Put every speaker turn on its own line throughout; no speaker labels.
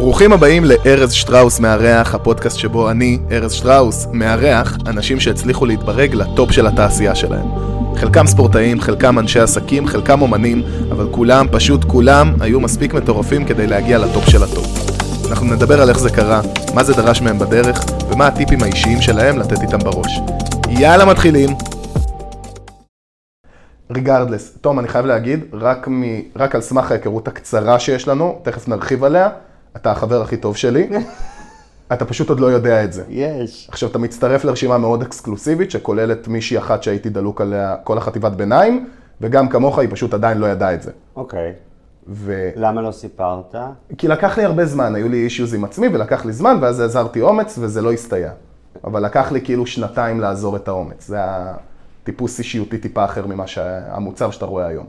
ברוכים הבאים לארז שטראוס מארח, הפודקאסט שבו אני, ארז שטראוס, מארח אנשים שהצליחו להתברג לטופ של התעשייה שלהם. חלקם ספורטאים, חלקם אנשי עסקים, חלקם אומנים, אבל כולם, פשוט כולם, היו מספיק מטורפים כדי להגיע לטופ של הטופ. אנחנו נדבר על איך זה קרה, מה זה דרש מהם בדרך, ומה הטיפים האישיים שלהם לתת איתם בראש. יאללה מתחילים! regardless, תום, אני חייב להגיד, רק, מ... רק על סמך ההיכרות הקצרה שיש לנו, תכף נרחיב עליה, אתה החבר הכי טוב שלי. אתה פשוט עוד לא יודע את זה.
יש.
עכשיו, אתה מצטרף לרשימה מאוד אקסקלוסיבית, שכוללת מישהי אחת שהייתי דלוק עליה כל החטיבת ביניים, וגם כמוך, היא פשוט עדיין לא ידעה את זה.
אוקיי.
ו...
למה לא סיפרת?
כי לקח לי הרבה זמן, היו לי אישיוז עם עצמי, ולקח לי זמן, ואז עזרתי אומץ, וזה לא הסתייע. אבל לקח לי כאילו שנתיים לעזור את האומץ. זה הטיפוס אישיותי טיפה אחר ממה שהמוצר שאתה רואה היום.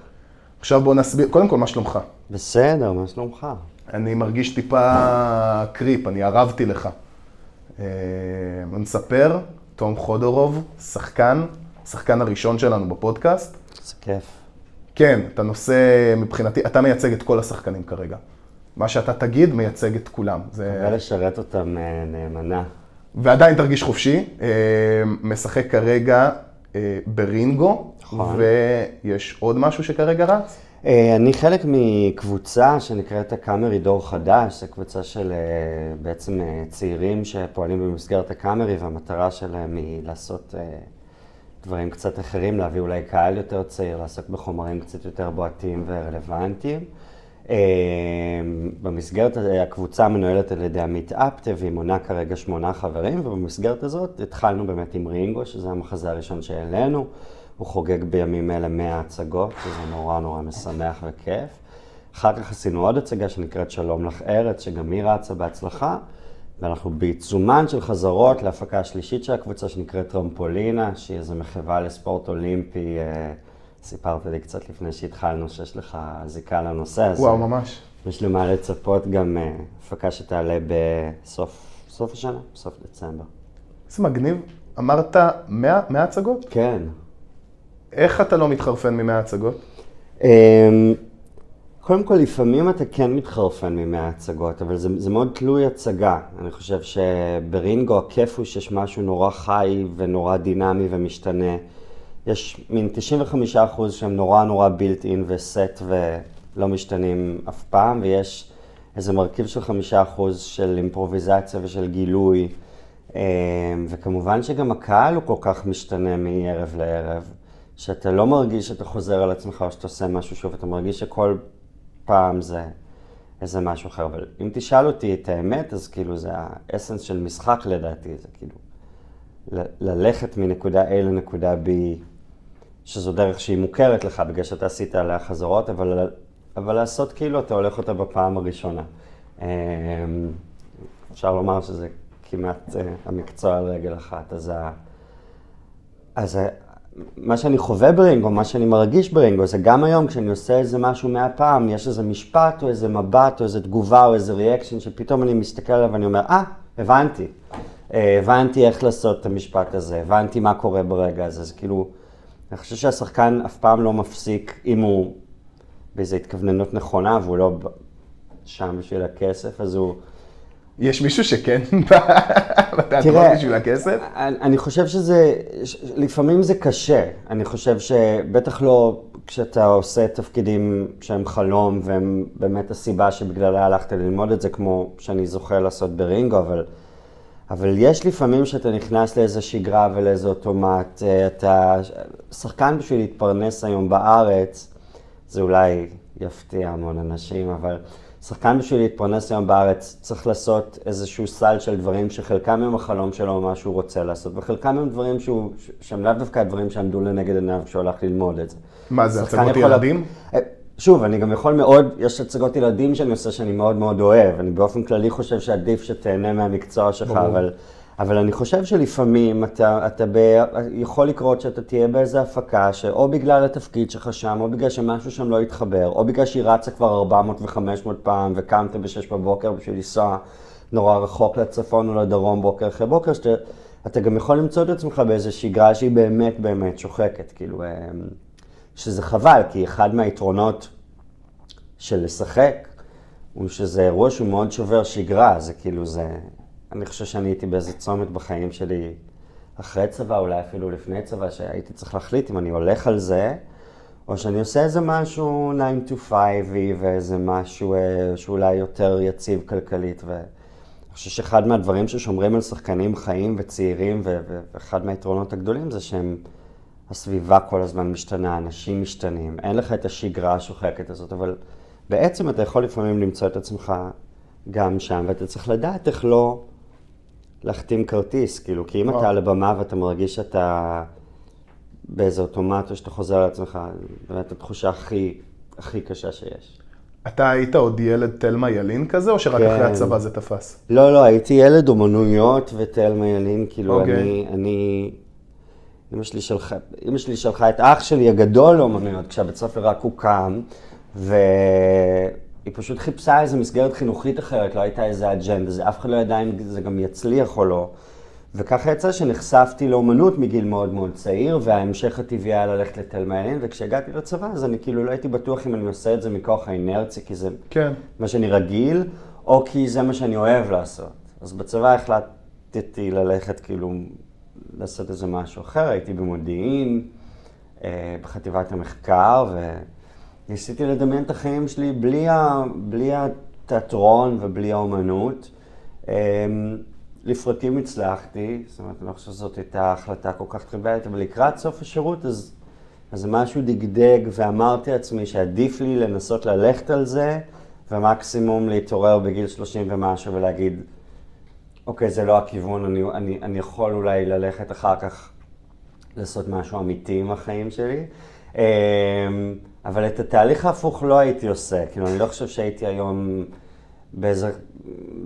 עכשיו בוא נסביר, קודם כל, מה שלומך?
בסדר, מה שלומך?
אני מרגיש טיפה קריפ, אני ערבתי לך. אה, נספר, תום חודורוב, שחקן, שחקן הראשון שלנו בפודקאסט.
זה כיף.
כן, אתה נושא, מבחינתי, אתה מייצג את כל השחקנים כרגע. מה שאתה תגיד, מייצג את כולם. זה...
ולשרת אותם אה, נאמנה.
ועדיין תרגיש חופשי. אה, משחק כרגע ברינגו,
נכון.
ויש עוד משהו שכרגע רץ?
אה, אני חלק מקבוצה שנקראת הקאמרי דור חדש, זו קבוצה של אה, בעצם אה, צעירים שפועלים במסגרת הקאמרי, והמטרה שלהם היא לעשות דברים קצת אחרים, להביא אולי קהל יותר צעיר, לעסוק בחומרים קצת יותר בועטים ורלוונטיים. במסגרת הקבוצה מנוהלת על ידי עמית אפטה, והיא מונה כרגע שמונה חברים, ובמסגרת הזאת התחלנו באמת עם רינגו, שזה המחזה הראשון שהעלינו. הוא חוגג בימים אלה 100 הצגות, שזה נורא נורא משמח וכיף. אחר כך עשינו עוד הצגה שנקראת שלום לך ארץ, שגם היא רצה בהצלחה. ואנחנו בעיצומן של חזרות להפקה השלישית של הקבוצה שנקראת טרמפולינה, שהיא איזו מחווה לספורט אולימפי. אה, סיפרת לי קצת לפני שהתחלנו שיש לך זיקה לנושא הזה.
וואו, ממש.
יש לי מה לצפות גם אה, הפקה שתעלה בסוף סוף השנה, בסוף דצמבר.
איזה מגניב. אמרת 100, 100 הצגות?
כן.
איך אתה לא מתחרפן ממאה הצגות?
אמ, קודם כל, לפעמים אתה כן מתחרפן ממאה הצגות, אבל זה, זה מאוד תלוי הצגה. אני חושב שברינגו הכיף הוא שיש משהו נורא חי ונורא דינמי ומשתנה. יש מין 95% שהם נורא נורא בילט אין וסט ולא משתנים אף פעם, ויש איזה מרכיב של 5% של אימפרוביזציה ושל גילוי. אמ, וכמובן שגם הקהל הוא כל כך משתנה מערב לערב. שאתה לא מרגיש שאתה חוזר על עצמך או שאתה עושה משהו שוב, אתה מרגיש שכל פעם זה איזה משהו אחר. אבל אם תשאל אותי את האמת, אז כאילו זה האסנס של משחק לדעתי, זה כאילו ללכת מנקודה A לנקודה B, שזו דרך שהיא מוכרת לך בגלל שאתה עשית עליה חזרות, אבל, אבל לעשות כאילו אתה הולך אותה בפעם הראשונה. אמ, אפשר לומר שזה כמעט אה, המקצוע על רגל אחת. אז, ה... אז ה... מה שאני חווה ברינגו, מה שאני מרגיש ברינגו, זה גם היום כשאני עושה איזה משהו מאה פעם, יש איזה משפט או איזה מבט או איזה תגובה או איזה ריאקשן, שפתאום אני מסתכל עליו ואני אומר, אה, ah, הבנתי. אה, הבנתי איך לעשות את המשפט הזה, הבנתי מה קורה ברגע הזה. אז כאילו, אני חושב שהשחקן אף פעם לא מפסיק, אם הוא באיזו התכווננות נכונה והוא לא שם בשביל הכסף, אז הוא...
יש מישהו שכן בתיאטרון בשביל הכסף?
אני חושב שזה, לפעמים זה קשה. אני חושב שבטח לא כשאתה עושה תפקידים שהם חלום והם באמת הסיבה שבגללה הלכת ללמוד את זה, כמו שאני זוכה לעשות ברינגו, אבל, אבל יש לפעמים שאתה נכנס לאיזה שגרה ולאיזה אוטומט. אתה שחקן בשביל להתפרנס היום בארץ, זה אולי יפתיע המון אנשים, אבל... שחקן בשביל להתפרנס היום בארץ צריך לעשות איזשהו סל של דברים שחלקם הם החלום שלו, מה שהוא רוצה לעשות, וחלקם הם דברים שהוא, שהם לאו דווקא הדברים שעמדו לנגד עיניו כשהוא הלך ללמוד את זה.
מה זה, הצגות ילדים?
לה... שוב, אני גם יכול מאוד, יש הצגות ילדים שאני עושה שאני מאוד מאוד אוהב, אני באופן כללי חושב שעדיף שתהנה מהמקצוע שלך, אבל... אבל אני חושב שלפעמים אתה, אתה ב... יכול לקרות שאתה תהיה באיזה הפקה, שאו בגלל התפקיד שלך שם, או בגלל שמשהו שם לא יתחבר, או בגלל שהיא רצה כבר 400 ו-500 פעם, וקמת ב-6 בבוקר בשביל לנסוע נורא רחוק לצפון או לדרום בוקר אחרי בוקר, שאתה גם יכול למצוא את עצמך באיזו שגרה שהיא באמת באמת שוחקת, כאילו, אמ, שזה חבל, כי אחד מהיתרונות של לשחק, הוא שזה אירוע שהוא מאוד שובר שגרה, זה כאילו זה... אני חושב שאני הייתי באיזה צומת בחיים שלי אחרי צבא, אולי אפילו לפני צבא, שהייתי צריך להחליט אם אני הולך על זה, או שאני עושה איזה משהו 9 to 5 ואיזה משהו אה, שאולי יותר יציב כלכלית. ואני חושב שאחד מהדברים ששומרים על שחקנים חיים וצעירים, ואחד מהיתרונות הגדולים זה שהם, הסביבה כל הזמן משתנה, אנשים משתנים, אין לך את השגרה השוחקת הזאת, אבל בעצם אתה יכול לפעמים למצוא את עצמך גם שם, ואתה צריך לדעת איך לא להחתים כרטיס, כאילו, כי אם אתה על הבמה ואתה מרגיש שאתה באיזה אוטומט, או שאתה חוזר לעצמך, באמת התחושה הכי, הכי קשה שיש.
אתה היית עוד ילד תלמה ילין כזה, או שרק כן. אחרי הצבא זה תפס?
לא, לא, הייתי ילד אומנויות ותלמה ילין, כאילו, okay. אוקיי. אני, אני... אמא שלי, שלחה, אמא שלי שלחה את אח שלי הגדול לאומנויות, כשהבית ספר רק הוקם, והיא פשוט חיפשה איזו מסגרת חינוכית אחרת, לא הייתה איזה אג'נדה, זה אף אחד לא ידע אם זה גם יצליח או לא. וככה יצא שנחשפתי לאומנות מגיל מאוד מאוד צעיר, וההמשך הטבעי היה ללכת לתל מעין, וכשהגעתי לצבא אז אני כאילו לא הייתי בטוח אם אני עושה את זה מכוח האינרציה, כי זה כן. מה שאני רגיל, או כי זה מה שאני אוהב לעשות. אז בצבא החלטתי ללכת כאילו לעשות איזה משהו אחר, הייתי במודיעין, אה, בחטיבת המחקר, וניסיתי לדמיין את החיים שלי בלי, ה... בלי התיאטרון ובלי האומנות. אמ, לפרקים הצלחתי, זאת אומרת, אני לא חושב שזאת הייתה החלטה כל כך טריוויאלית, אבל לקראת סוף השירות, אז, אז משהו דגדג, ואמרתי לעצמי שעדיף לי לנסות ללכת על זה, ומקסימום להתעורר בגיל 30 ומשהו ולהגיד, אוקיי, זה לא הכיוון, אני, אני, אני יכול אולי ללכת אחר כך לעשות משהו אמיתי עם החיים שלי. אמ, אבל את התהליך ההפוך לא הייתי עושה, כאילו, אני לא חושב שהייתי היום... באיזה,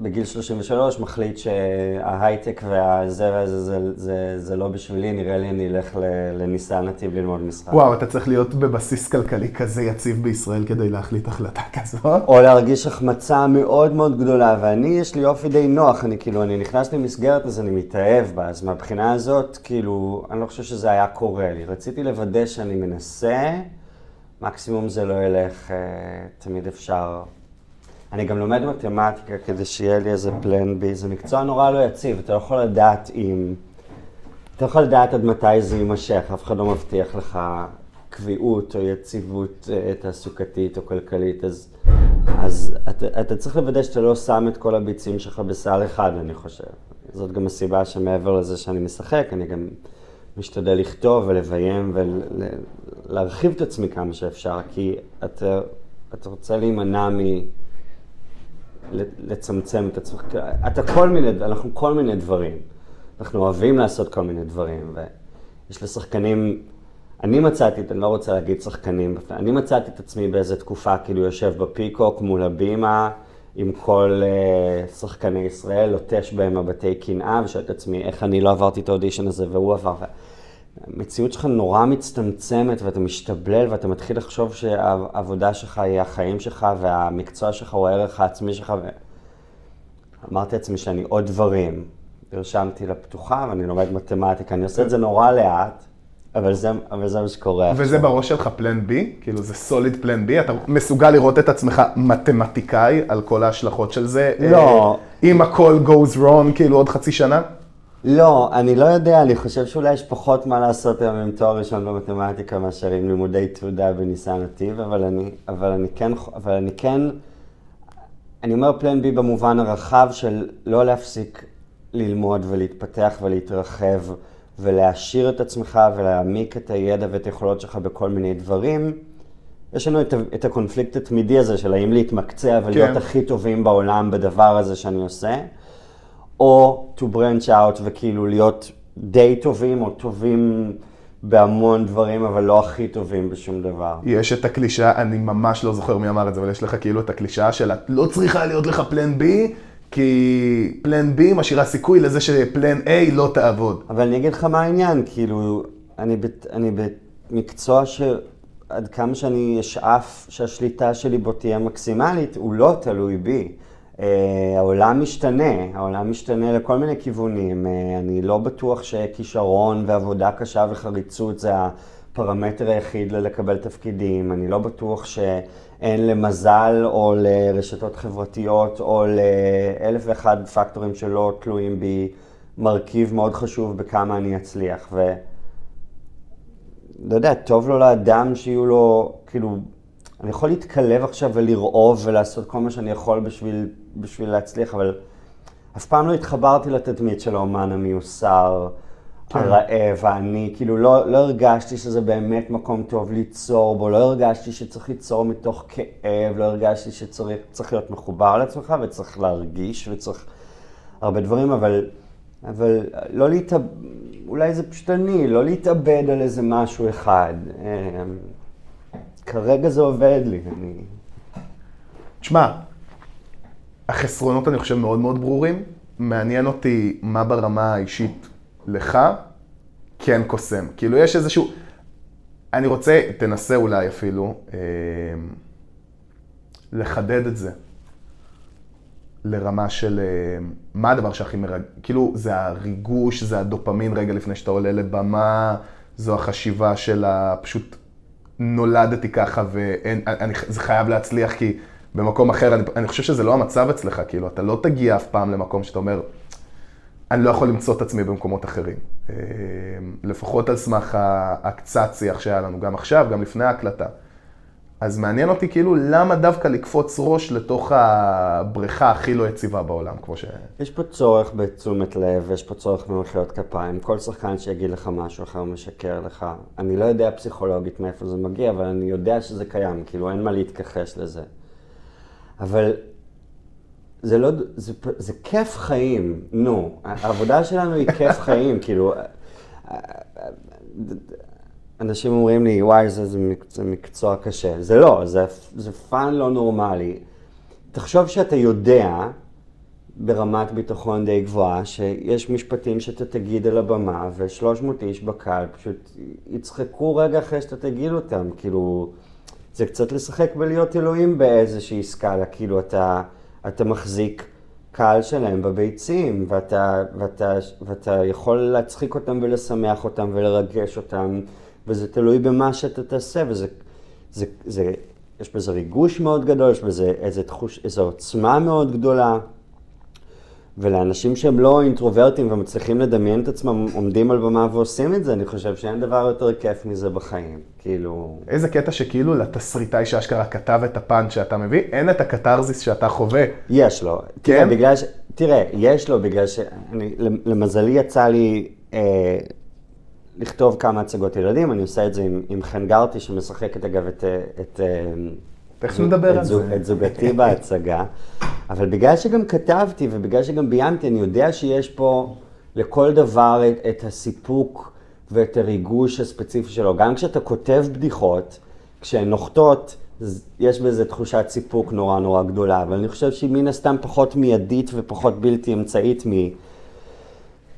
בגיל 33 מחליט שההייטק והזה והזה זה, זה, זה לא בשבילי, נראה לי אני אלך לניסן נתיב ללמוד משחק.
וואו, אתה צריך להיות בבסיס כלכלי כזה יציב בישראל כדי להחליט החלטה כזאת.
או להרגיש החמצה מאוד מאוד גדולה, ואני, יש לי אופי די נוח, אני כאילו, אני נכנס למסגרת אז אני מתאהב בה, אז מהבחינה הזאת, כאילו, אני לא חושב שזה היה קורה לי. רציתי לוודא שאני מנסה, מקסימום זה לא ילך, אה, תמיד אפשר. אני גם לומד מתמטיקה כדי שיהיה לי איזה פלן בי, זה מקצוע נורא לא יציב, אתה לא יכול לדעת אם... אתה לא יכול לדעת עד מתי זה יימשך, אף אחד לא מבטיח לך קביעות או יציבות אה, תעסוקתית או כלכלית, אז, אז אתה, אתה צריך לוודא שאתה לא שם את כל הביצים שלך בסל אחד, אני חושב. זאת גם הסיבה שמעבר לזה שאני משחק, אני גם משתדל לכתוב ולביים ולהרחיב את עצמי כמה שאפשר, כי אתה, אתה רוצה להימנע מ... לצמצם את עצמך. אתה כל מיני, אנחנו כל מיני דברים. אנחנו אוהבים לעשות כל מיני דברים, ויש לשחקנים, אני מצאתי, אני לא רוצה להגיד שחקנים, אני מצאתי את עצמי באיזה תקופה, כאילו יושב בפיקוק מול הבימה, עם כל uh, שחקני ישראל, לוטש בהם מבטי קנאה, ושואל את עצמי איך אני לא עברתי את האודישן הזה והוא עבר. המציאות שלך נורא מצטמצמת ואתה משתבלל ואתה מתחיל לחשוב שהעבודה שלך היא החיים שלך והמקצוע שלך הוא הערך העצמי שלך. אמרתי לעצמי שאני עוד דברים. נרשמתי לפתוחה ואני לומד מתמטיקה, אני עושה את זה נורא לאט. אבל זה, אבל זה מה שקורה.
וזה עכשיו. בראש שלך פלן בי? כאילו זה סוליד פלן בי? אתה מסוגל לראות את עצמך מתמטיקאי על כל ההשלכות של זה?
לא.
אם הכל goes wrong, כאילו עוד חצי שנה?
לא, אני לא יודע, אני חושב שאולי יש פחות מה לעשות היום עם תואר ראשון במתמטיקה מאשר עם לימודי תעודה בניסן נתיב, אבל אני, אבל אני כן, אבל אני כן, אני אומר פלן בי במובן הרחב של לא להפסיק ללמוד ולהתפתח ולהתרחב ולהעשיר את עצמך ולהעמיק את הידע ואת היכולות שלך בכל מיני דברים. יש לנו את, את הקונפליקט התמידי הזה של האם להתמקצע ולהיות כן. הכי טובים בעולם בדבר הזה שאני עושה. או to branch out וכאילו להיות די טובים או טובים בהמון דברים, אבל לא הכי טובים בשום דבר.
יש את הקלישה, אני ממש לא זוכר מי אמר את זה, אבל יש לך כאילו את הקלישה של את לא צריכה להיות לך פלן בי, כי פלן בי משאירה סיכוי לזה שפלן A לא תעבוד.
אבל אני אגיד לך מה העניין, כאילו, אני, בת, אני במקצוע שעד כמה שאני אשאף שהשליטה שלי בו תהיה מקסימלית, הוא לא תלוי בי. אה, העולם משתנה, העולם משתנה לכל מיני כיוונים. אה, אני לא בטוח שכישרון ועבודה קשה וחריצות זה הפרמטר היחיד ללקבל תפקידים, אני לא בטוח שאין למזל או לרשתות חברתיות או לאלף ואחד פקטורים שלא תלויים בי מרכיב מאוד חשוב בכמה אני אצליח. ו... לא יודע, טוב לו לאדם שיהיו לו, כאילו, אני יכול להתקלב עכשיו ולרעוב ולעשות כל מה שאני יכול בשביל, בשביל להצליח, אבל אף פעם לא התחברתי לתדמית של האומן המיוסר, כן. הרעב, העני, כאילו לא, לא הרגשתי שזה באמת מקום טוב ליצור בו, לא הרגשתי שצריך ליצור מתוך כאב, לא הרגשתי שצריך להיות מחובר לעצמך וצריך להרגיש וצריך הרבה דברים, אבל, אבל לא להתאבד, אולי זה פשוט אני, לא להתאבד על איזה משהו אחד. אמ, כרגע זה עובד לי, אני...
תשמע, החסרונות אני חושב מאוד מאוד ברורים. מעניין אותי מה ברמה האישית לך כן קוסם. כאילו יש איזשהו... אני רוצה, תנסה אולי אפילו, אה, לחדד את זה לרמה של אה, מה הדבר שהכי מרג... כאילו זה הריגוש, זה הדופמין רגע לפני שאתה עולה לבמה, זו החשיבה של הפשוט נולדתי ככה וזה חייב להצליח כי במקום אחר, אני, אני חושב שזה לא המצב אצלך, כאילו, אתה לא תגיע אף פעם למקום שאתה אומר, אני לא יכול למצוא את עצמי במקומות אחרים. אה, לפחות על סמך הקצת שיח שהיה לנו, גם עכשיו, גם לפני ההקלטה. אז מעניין אותי כאילו למה דווקא לקפוץ ראש לתוך הבריכה הכי לא יציבה בעולם, כמו ש...
יש פה צורך בתשומת לב, יש פה צורך במחיאות כפיים. כל שחקן שיגיד לך משהו אחר משקר לך. אני לא יודע פסיכולוגית מאיפה זה מגיע, אבל אני יודע שזה קיים, כאילו אין מה להתכחש לזה. אבל זה לא, זה, זה כיף חיים, נו. העבודה שלנו היא כיף חיים, כאילו... אנשים אומרים לי, וואי, זה, זה, זה מקצוע קשה. זה לא, זה, זה fun לא נורמלי. תחשוב שאתה יודע, ברמת ביטחון די גבוהה, שיש משפטים שאתה תגיד על הבמה, ו-300 איש בקהל פשוט יצחקו רגע אחרי שאתה תגיד אותם. כאילו, זה קצת לשחק בלהיות אלוהים באיזושהי סקאלה. כאילו, אתה, אתה מחזיק קהל שלהם בביצים, ואתה, ואתה, ואתה יכול להצחיק אותם ולשמח אותם ולרגש אותם. וזה תלוי במה שאתה תעשה, וזה, זה, זה, יש בזה ריגוש מאוד גדול, יש בזה איזה תחוש, איזו עוצמה מאוד גדולה. ולאנשים שהם לא אינטרוברטים ומצליחים לדמיין את עצמם עומדים על במה ועושים את זה, אני חושב שאין דבר יותר כיף מזה בחיים. כאילו...
איזה קטע שכאילו לתסריטאי שאשכרה כתב את הפאנץ' שאתה מביא, אין את הקתרזיס שאתה חווה.
יש לו. כן? תראה, בגלל ש... תראה, יש לו בגלל ש... אני, למזלי יצא לי אה, לכתוב כמה הצגות ילדים, אני עושה את זה עם, עם חן גרטי שמשחקת אגב את... את
איך נדבר על
זה? את זוגתי בהצגה, אבל בגלל שגם כתבתי ובגלל שגם ביימתי, אני יודע שיש פה לכל דבר את, את הסיפוק ואת הריגוש הספציפי שלו. גם כשאתה כותב בדיחות, כשהן נוחתות, יש בזה תחושת סיפוק נורא נורא גדולה, אבל אני חושב שהיא מן הסתם פחות מיידית ופחות בלתי אמצעית מ...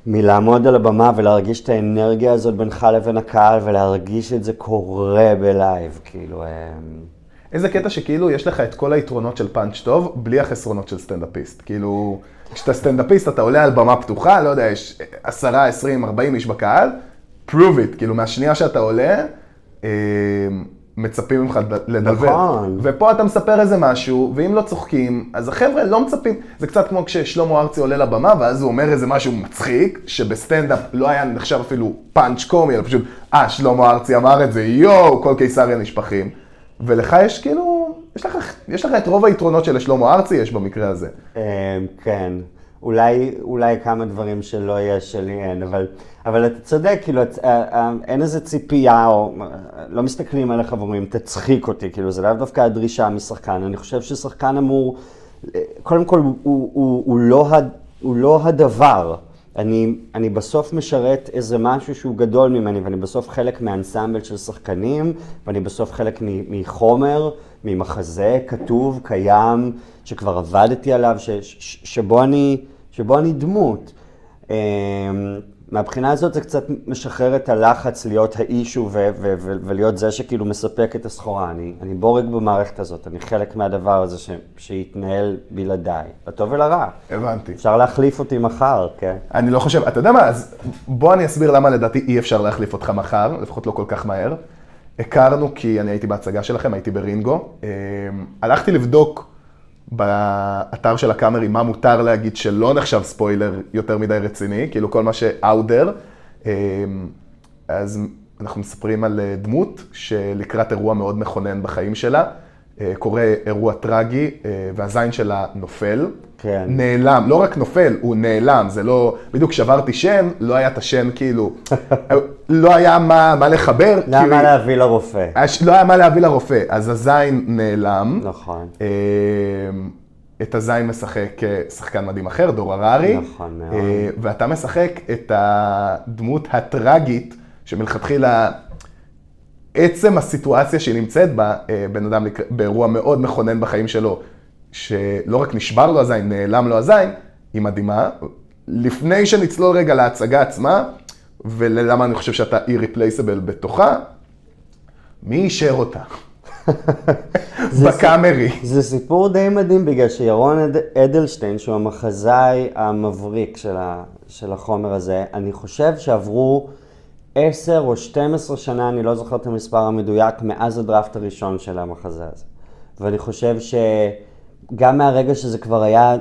מלעמוד על הבמה ולהרגיש את האנרגיה הזאת בינך לבין הקהל ולהרגיש את זה קורה בלייב, כאילו... אמ,
איזה קטע שכאילו יש לך את כל היתרונות של פאנץ' טוב, בלי החסרונות של סטנדאפיסט. כאילו, כשאתה סטנדאפיסט אתה עולה על במה פתוחה, לא יודע, יש עשרה, עשרים, ארבעים איש בקהל, prove it, כאילו מהשנייה שאתה עולה, אמ, מצפים ממך לדבר. נכון. ופה אתה מספר איזה משהו, ואם לא צוחקים, אז החבר'ה לא מצפים. זה קצת כמו כששלמה ארצי עולה לבמה, ואז הוא אומר איזה משהו מצחיק, שבסטנדאפ לא היה נחשב אפילו פאנץ' קומי, אלא פשוט, אה, שלמה ארצי אמר את זה, יואו, כל קיסריה נשפכים. ולך יש כאילו, יש לך, יש לך את רוב היתרונות של שלמה ארצי, יש במקרה הזה.
אמ, כן. אולי, אולי כמה דברים שלא יש שלי אין, אבל, אבל אתה צודק, כאילו, את, אה, אה, אין איזה ציפייה, או לא מסתכלים עליך ואומרים, תצחיק אותי, כאילו, זה לאו דווקא הדרישה משחקן. אני חושב ששחקן אמור, קודם כל, הוא, הוא, הוא, הוא, לא, הוא לא הדבר. אני, אני בסוף משרת איזה משהו שהוא גדול ממני, ואני בסוף חלק מאנסמבל של שחקנים, ואני בסוף חלק מחומר, ממחזה כתוב, קיים, שכבר עבדתי עליו, ש, ש, שבו אני... שבו אני דמות. אמ, מהבחינה הזאת זה קצת משחרר את הלחץ להיות האישו ו- ו- ו- ולהיות זה שכאילו מספק את הסחורה. אני, אני בורג במערכת הזאת, אני חלק מהדבר הזה ש- שיתנהל בלעדיי, לטוב ולרע.
הבנתי.
אפשר להחליף אותי מחר, כן?
אני לא חושב, אתה יודע מה, אז בוא אני אסביר למה לדעתי אי אפשר להחליף אותך מחר, לפחות לא כל כך מהר. הכרנו כי אני הייתי בהצגה שלכם, הייתי ברינגו. אה, הלכתי לבדוק באתר של הקאמרי מה מותר להגיד שלא נחשב ספוילר יותר מדי רציני, כאילו כל מה there. אה, אז אנחנו מספרים על אה, דמות שלקראת אירוע מאוד מכונן בחיים שלה, קורה אירוע טרגי והזין שלה נופל.
כן.
נעלם, לא רק נופל, הוא נעלם, זה לא, בדיוק שברתי שן, לא היה את השן כאילו, לא היה מה, מה לחבר.
לא היה מה להביא לרופא.
לא היה מה להביא לרופא, אז הזין נעלם.
נכון.
אה, את הזין משחק אה, שחקן מדהים אחר, דור הררי.
נכון מאוד.
אה, ואתה משחק את הדמות הטרגית, שמלכתחילה, עצם הסיטואציה שהיא נמצאת בה, אה, בן אדם באירוע מאוד מכונן בחיים שלו, שלא רק נשבר לו הזין, נעלם לו הזין, היא מדהימה. לפני שנצלול רגע להצגה עצמה, וללמה אני חושב שאתה irreplaceable בתוכה, מי אישר אותה?
זה
בקאמרי.
זה סיפור די מדהים בגלל שירון אד- אדלשטיין, שהוא המחזאי המבריק של, ה, של החומר הזה, אני חושב שעברו 10 או 12 שנה, אני לא זוכר את המספר המדויק, מאז הדראפט הראשון של המחזה הזה. ואני חושב שגם מהרגע שזה כבר היה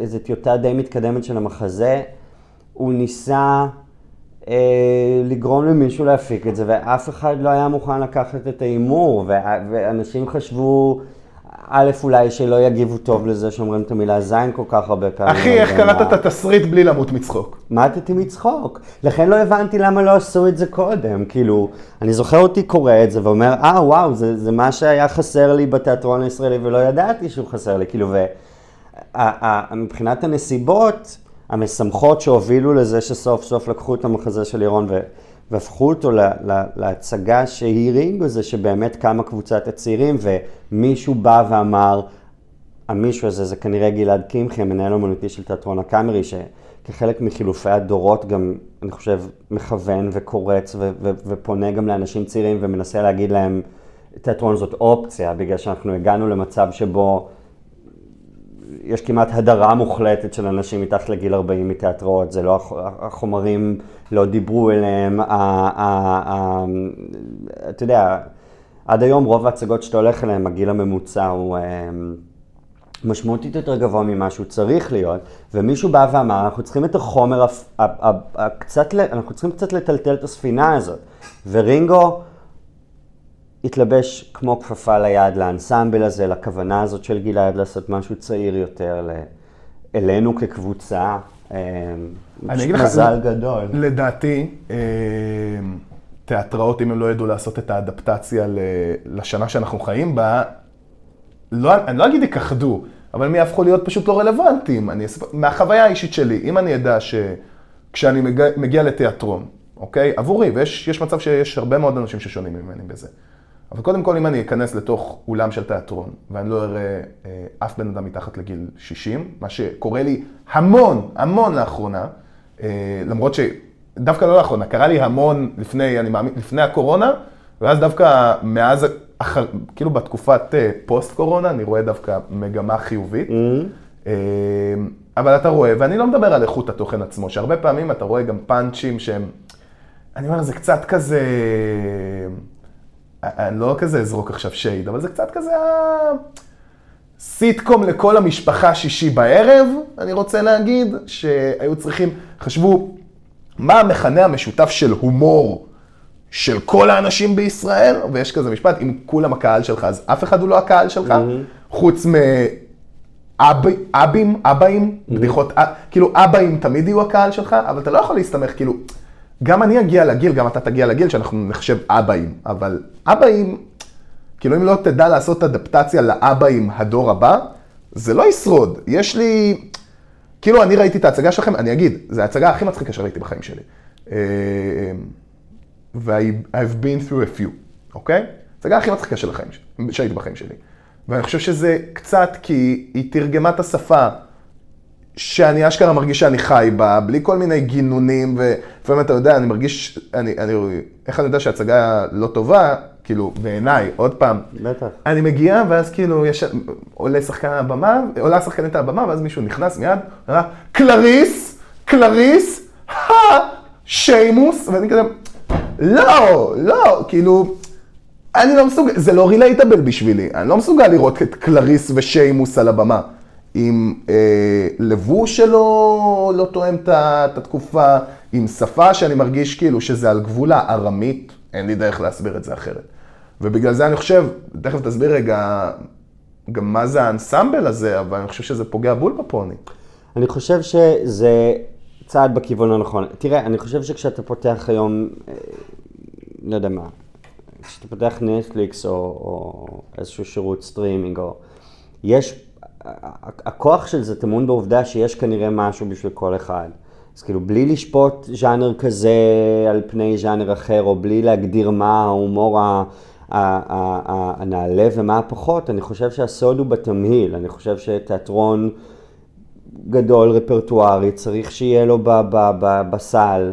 איזו טיוטה די מתקדמת של המחזה, הוא ניסה אה, לגרום למישהו להפיק את זה, ואף אחד לא היה מוכן לקחת את ההימור, ואנשים חשבו, א', אולי שלא יגיבו טוב לזה שאומרים את המילה זין כל כך הרבה פעמים.
אחי, איך קראת את התסריט בלי למות מצחוק?
מתתי מצחוק. לכן לא הבנתי למה לא עשו את זה קודם. כאילו, אני זוכר אותי קורא את זה ואומר, אה, וואו, זה, זה מה שהיה חסר לי בתיאטרון הישראלי ולא ידעתי שהוא חסר לי. כאילו, ומבחינת הנסיבות המשמחות שהובילו לזה שסוף סוף לקחו את המחזה של לירון ו... והפכו אותו לה, לה, להצגה שהיא רינגו, זה שבאמת קמה קבוצת הצעירים ומישהו בא ואמר, המישהו הזה זה כנראה גלעד קמחי, המנהל האומנותי של תיאטרון הקאמרי, שכחלק מחילופי הדורות גם, אני חושב, מכוון וקורץ ו- ו- ופונה גם לאנשים צעירים ומנסה להגיד להם, תיאטרון זאת אופציה, בגלל שאנחנו הגענו למצב שבו יש כמעט הדרה מוחלטת של אנשים מתחת לגיל 40 מתיאטראות, זה לא, הח- החומרים לא דיברו אליהם, אתה יודע, עד היום רוב ההצגות שאתה הולך אליהן, הגיל הממוצע הוא אמ, משמעותית יותר גבוה ממה שהוא צריך להיות, ומישהו בא ואמר, אנחנו צריכים את החומר, קצת, אנחנו צריכים קצת לטלטל את הספינה הזאת. ורינגו התלבש כמו כפפה ליד לאנסמבל הזה, לכוונה הזאת של גלעד לעשות משהו צעיר יותר, אלינו כקבוצה.
אני אגיד לך,
מזל גדול.
לדעתי, אה, תיאטראות, אם הם לא ידעו לעשות את האדפטציה לשנה שאנחנו חיים בה, לא, אני לא אגיד יכחדו, אבל הם יהפכו להיות פשוט לא רלוונטיים. אני מהחוויה האישית שלי, אם אני אדע שכשאני מגיע, מגיע לתיאטרון, אוקיי? עבורי, ויש יש מצב שיש הרבה מאוד אנשים ששונים ממני בזה. אבל קודם כל, אם אני אכנס לתוך אולם של תיאטרון, ואני לא אראה אה, אף בן אדם מתחת לגיל 60, מה שקורה לי המון, המון לאחרונה, אה, למרות שדווקא לא לאחרונה, קרה לי המון לפני, אני מאמין, לפני הקורונה, ואז דווקא מאז, אחר, כאילו בתקופת אה, פוסט-קורונה, אני רואה דווקא מגמה חיובית. אה, אבל אתה רואה, ואני לא מדבר על איכות התוכן עצמו, שהרבה פעמים אתה רואה גם פאנצ'ים שהם, אני אומר, זה קצת כזה, אני לא כזה אזרוק עכשיו שייד, אבל זה קצת כזה סיטקום לכל המשפחה שישי בערב, אני רוצה להגיד, שהיו צריכים, חשבו, מה המכנה המשותף של הומור של כל האנשים בישראל, ויש כזה משפט, אם כולם הקהל שלך, אז אף אחד הוא לא הקהל שלך, חוץ מ... אב, אבים, אבאים, בדיחות, א- כאילו אבאים תמיד יהיו הקהל שלך, אבל אתה לא יכול להסתמך, כאילו, גם אני אגיע לגיל, גם אתה תגיע לגיל שאנחנו נחשב אבאים, אבל אבאים, כאילו אם לא תדע לעשות אדפטציה לאבאים הדור הבא, זה לא ישרוד. יש לי, כאילו אני ראיתי את ההצגה שלכם, אני אגיד, זו ההצגה הכי מצחיקה שראיתי בחיים שלי. אה, ו-I've been through a few, אוקיי? ההצגה הכי מצחיקה של החיים, שהייתי בחיים שלי. ואני חושב שזה קצת כי היא תרגמה את השפה שאני אשכרה מרגיש שאני חי בה, בלי כל מיני גינונים, ולפעמים אתה יודע, אני מרגיש, אני, אני, איך אני יודע שההצגה לא טובה? כאילו, בעיניי, עוד פעם.
בטח.
אני מגיע, ואז כאילו, יש, עולה שחקן הבמה, עולה שחקנית הבמה, ואז מישהו נכנס מיד, אומר, קלריס, קלריס, שיימוס, ואני כזה, לא, לא, כאילו, אני לא מסוגל, זה לא רילייטבל בשבילי, אני לא מסוגל לראות את קלריס ושיימוס על הבמה. עם אה, לבוש שלו לא תואם את התקופה, עם שפה שאני מרגיש כאילו שזה על גבול הארמית, אין לי דרך להסביר את זה אחרת. ובגלל זה אני חושב, תכף תסביר רגע גם מה זה האנסמבל הזה, אבל אני חושב שזה פוגע בול בפוני.
אני חושב שזה צעד בכיוון הנכון. תראה, אני חושב שכשאתה פותח היום, אה, לא יודע מה, כשאתה פותח נטפליקס או, או איזשהו שירות סטרימינג, או יש, הכוח של זה טמון בעובדה שיש כנראה משהו בשביל כל אחד. אז כאילו, בלי לשפוט ז'אנר כזה על פני ז'אנר אחר, או בלי להגדיר מה ההומור הנעלה ומה הפחות, אני חושב שהסוד הוא בתמהיל. אני חושב שתיאטרון גדול, רפרטוארי, צריך שיהיה לו בסל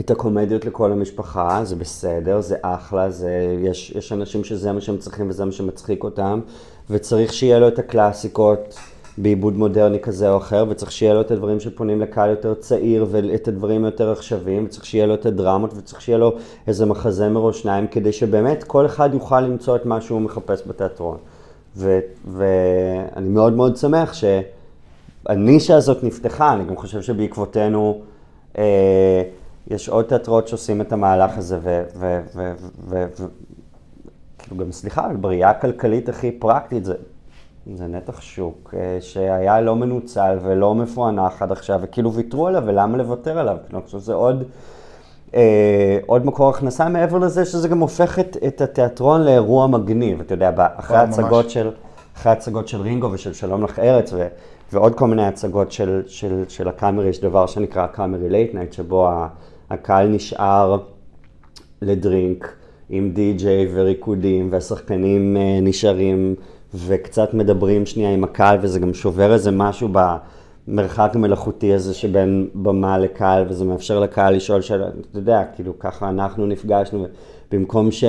את הקומדיות לכל המשפחה, זה בסדר, זה אחלה, זה, יש, יש אנשים שזה מה שהם צריכים וזה מה שמצחיק אותם, וצריך שיהיה לו את הקלאסיקות. בעיבוד מודרני כזה או אחר, וצריך שיהיה לו את הדברים שפונים לקהל יותר צעיר ואת הדברים יותר עכשוויים, וצריך שיהיה לו את הדרמות, וצריך שיהיה לו איזה מחזמר או שניים, כדי שבאמת כל אחד יוכל למצוא את מה שהוא מחפש בתיאטרון. ואני מאוד מאוד שמח שהנישה הזאת נפתחה, אני גם חושב שבעקבותינו אה, יש עוד תיאטרות שעושים את המהלך הזה, וכאילו גם סליחה, בראייה הכלכלית הכי פרקטית זה זה נתח שוק אה, שהיה לא מנוצל ולא מפוענח עד עכשיו, וכאילו ויתרו עליו, ולמה לוותר עליו? כאילו, אני חושב שזה עוד, אה, עוד מקור הכנסה, מעבר לזה שזה גם הופך את, את התיאטרון לאירוע מגניב, אתה יודע, אחרי ההצגות של, אחרי ההצגות של רינגו ושל שלום לך ארץ, ו, ועוד כל מיני הצגות של, של, של הקאמרי, יש דבר שנקרא קאמרי late night, שבו הקהל נשאר לדרינק עם די-ג'יי וריקודים, והשחקנים אה, נשארים וקצת מדברים שנייה עם הקהל, וזה גם שובר איזה משהו במרחק המלאכותי הזה שבין במה לקהל, וזה מאפשר לקהל לשאול שאלה, אתה יודע, כאילו ככה אנחנו נפגשנו, במקום ש...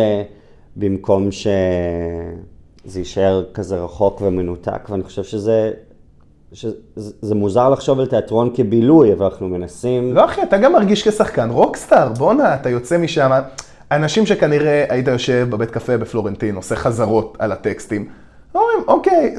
במקום שזה יישאר כזה רחוק ומנותק, ואני חושב שזה שזה מוזר לחשוב על תיאטרון כבילוי, אבל אנחנו מנסים...
לא אחי, אתה גם מרגיש כשחקן רוקסטאר, בואנה, אתה יוצא משם. אנשים שכנראה היית יושב בבית קפה בפלורנטין, עושה חזרות על הטקסטים, אומרים, אוקיי,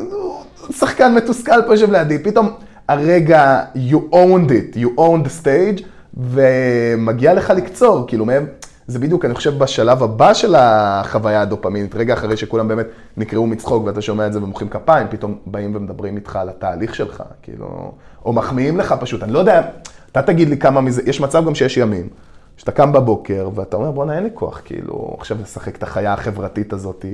שחקן מתוסכל פה יושב לידי, פתאום הרגע, you owned it, you owned the stage, ומגיע לך לקצור, כאילו, מהם, זה בדיוק, אני חושב, בשלב הבא של החוויה הדופמינית, רגע אחרי שכולם באמת נקראו מצחוק ואתה שומע את זה ומוחאים כפיים, פתאום באים ומדברים איתך על התהליך שלך, כאילו, או מחמיאים לך פשוט, אני לא יודע, אתה תגיד לי כמה מזה, יש מצב גם שיש ימים, שאתה קם בבוקר ואתה אומר, בואנה, אין לי כוח, כאילו, עכשיו לשחק את החיה החברתית הזאת.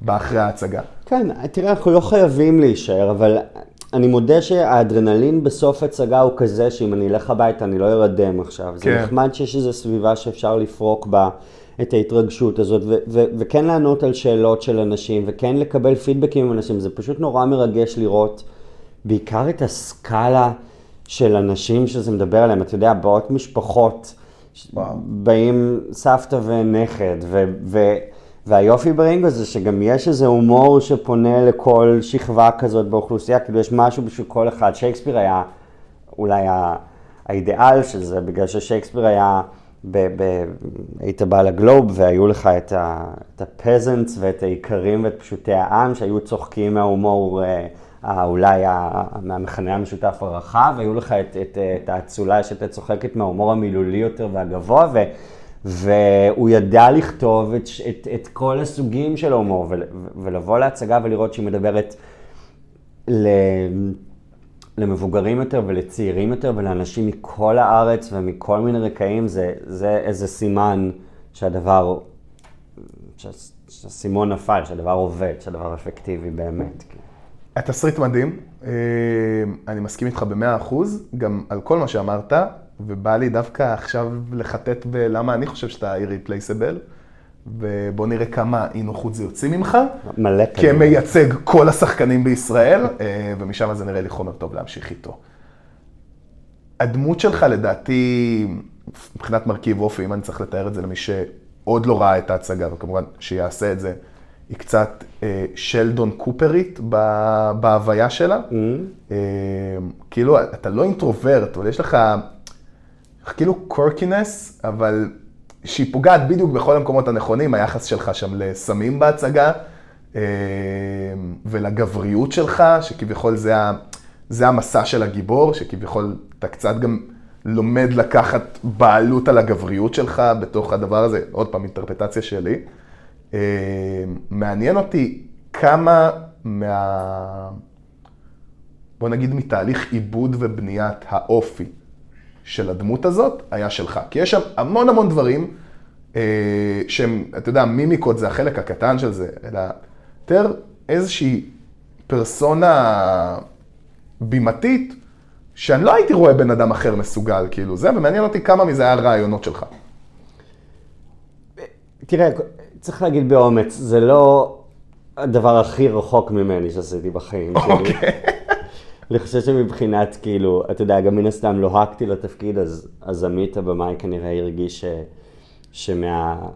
באחרי ההצגה.
כן, תראה, אנחנו לא חייבים להישאר, אבל אני מודה שהאדרנלין בסוף הצגה הוא כזה שאם אני אלך הביתה אני לא ארדם עכשיו. כן. זה נחמד שיש איזו סביבה שאפשר לפרוק בה את ההתרגשות הזאת, ו- ו- וכן לענות על שאלות של אנשים, וכן לקבל פידבקים עם אנשים. זה פשוט נורא מרגש לראות בעיקר את הסקאלה של אנשים שזה מדבר עליהם. אתה יודע, באות משפחות, וואו. באים סבתא ונכד, ו... ו- והיופי ברינגו זה שגם יש איזה הומור שפונה לכל שכבה כזאת באוכלוסייה, כאילו יש משהו בשביל כל אחד. שייקספיר היה אולי האידיאל של זה, בגלל ששייקספיר היה, ב, ב, היית בא לגלוב והיו לך את, ה, את הפזנטס ואת האיכרים ואת פשוטי העם שהיו צוחקים מההומור. אולי מהמכנה המשותף הרחב, היו לך את, את, את האצולה שהייתה צוחקת מההומור המילולי יותר והגבוה, ו, והוא ידע לכתוב את, את, את כל הסוגים של הומור, ולבוא להצגה ולראות שהיא מדברת ל, למבוגרים יותר ולצעירים יותר ולאנשים מכל הארץ ומכל מיני רקעים, זה, זה איזה סימן שהדבר, שהסימון נפל, שהדבר עובד, שהדבר אפקטיבי באמת.
התסריט מדהים, אה, אני מסכים איתך במאה אחוז, גם על כל מה שאמרת. ובא לי דווקא עכשיו לחטט בלמה אני חושב שאתה irreplaceable, ובוא נראה כמה אי נוחות זה יוציא ממך.
מלא כזה.
כמייצג כל השחקנים בישראל, אה, ומשם זה נראה לי חומר טוב להמשיך איתו. הדמות שלך לדעתי, מבחינת מרכיב אופי, אם אני צריך לתאר את זה למי שעוד לא ראה את ההצגה, וכמובן שיעשה את זה, היא קצת אה, שלדון קופרית ב- בהוויה שלה.
Mm-hmm.
אה, כאילו, אתה לא אינטרוברט, אבל יש לך כאילו קורקינס, אבל שהיא פוגעת בדיוק בכל המקומות הנכונים, היחס שלך שם לסמים בהצגה, אה, ולגבריות שלך, שכביכול זה, ה, זה המסע של הגיבור, שכביכול אתה קצת גם לומד לקחת בעלות על הגבריות שלך בתוך הדבר הזה, עוד פעם, אינטרפטציה שלי. אה, מעניין אותי כמה מה... בוא נגיד מתהליך עיבוד ובניית האופי של הדמות הזאת היה שלך. כי יש שם המון המון דברים אה, שהם, אתה יודע, מימיקות זה החלק הקטן של זה, אלא יותר איזושהי פרסונה בימתית, שאני לא הייתי רואה בן אדם אחר מסוגל, כאילו זה, ומעניין אותי כמה מזה היה רעיונות שלך.
תראה, צריך להגיד באומץ, זה לא הדבר הכי רחוק ממני שעשיתי בחיים שלי.
אוקיי.
אני חושב שמבחינת, כאילו, אתה יודע, גם מן הסתם לוהקתי לתפקיד, אז, אז עמית הבמאי כנראה הרגיש ש, שמה...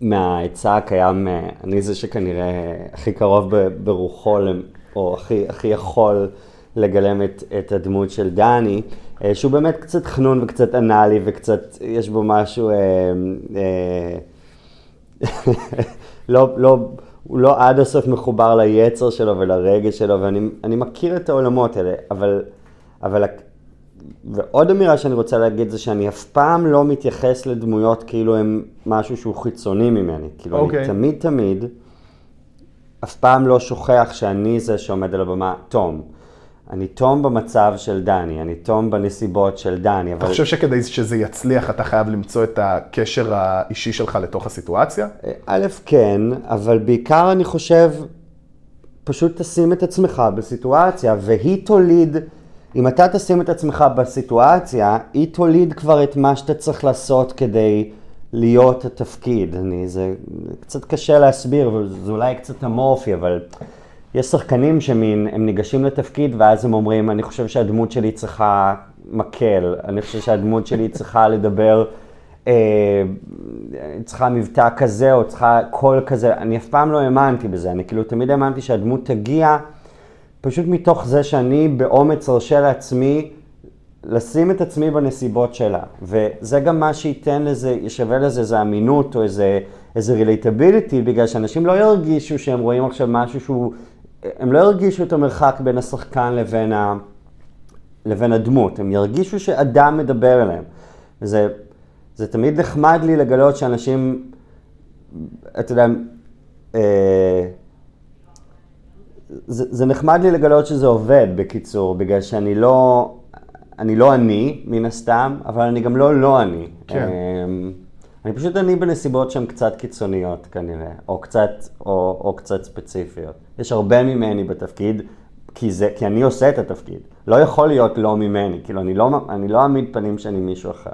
מההיצע הקיים, אני זה שכנראה הכי קרוב ברוחו, או הכי, הכי יכול לגלם את, את הדמות של דני, אה, שהוא באמת קצת חנון וקצת אנאלי וקצת, יש בו משהו, אה, אה, לא, לא, הוא לא עד הסוף מחובר ליצר שלו ולרגש שלו, ואני אני מכיר את העולמות האלה, אבל, אבל, ועוד אמירה שאני רוצה להגיד זה שאני אף פעם לא מתייחס לדמויות כאילו הם משהו שהוא חיצוני ממני. כאילו, okay.
אוקיי.
אני תמיד תמיד, אף פעם לא שוכח שאני זה שעומד על הבמה, תום. אני תום במצב של דני, אני תום בנסיבות של דני, אבל...
אתה חושב שכדי שזה יצליח, אתה חייב למצוא את הקשר האישי שלך לתוך הסיטואציה?
א', כן, אבל בעיקר אני חושב, פשוט תשים את עצמך בסיטואציה, והיא תוליד, אם אתה תשים את עצמך בסיטואציה, היא תוליד כבר את מה שאתה צריך לעשות כדי להיות התפקיד. אני, זה קצת קשה להסביר, וזה אולי קצת אמורפי, אבל יש שחקנים שמין, הם ניגשים לתפקיד, ואז הם אומרים, אני חושב שהדמות שלי צריכה מקל, אני חושב שהדמות שלי צריכה לדבר... אה, צריכה מבטא כזה או צריכה קול כזה, אני אף פעם לא האמנתי בזה, אני כאילו תמיד האמנתי שהדמות תגיע פשוט מתוך זה שאני באומץ ארשה לעצמי לשים את עצמי בנסיבות שלה. וזה גם מה שייתן לזה, ישווה לזה איזה אמינות או איזה, איזה רילייטביליטי, בגלל שאנשים לא ירגישו שהם רואים עכשיו משהו שהוא, הם לא ירגישו את המרחק בין השחקן לבין, ה, לבין הדמות, הם ירגישו שאדם מדבר אליהם. וזה זה תמיד נחמד לי לגלות שאנשים, אתה יודע, אה, זה, זה נחמד לי לגלות שזה עובד, בקיצור, בגלל שאני לא, אני לא אני, מן הסתם, אבל אני גם לא לא אני.
כן.
אה, אני פשוט אני בנסיבות שהן קצת קיצוניות כנראה, או קצת, או, או קצת ספציפיות. יש הרבה ממני בתפקיד, כי, זה, כי אני עושה את התפקיד. לא יכול להיות לא ממני, כאילו, אני לא, אני לא אעמיד פנים שאני מישהו אחר.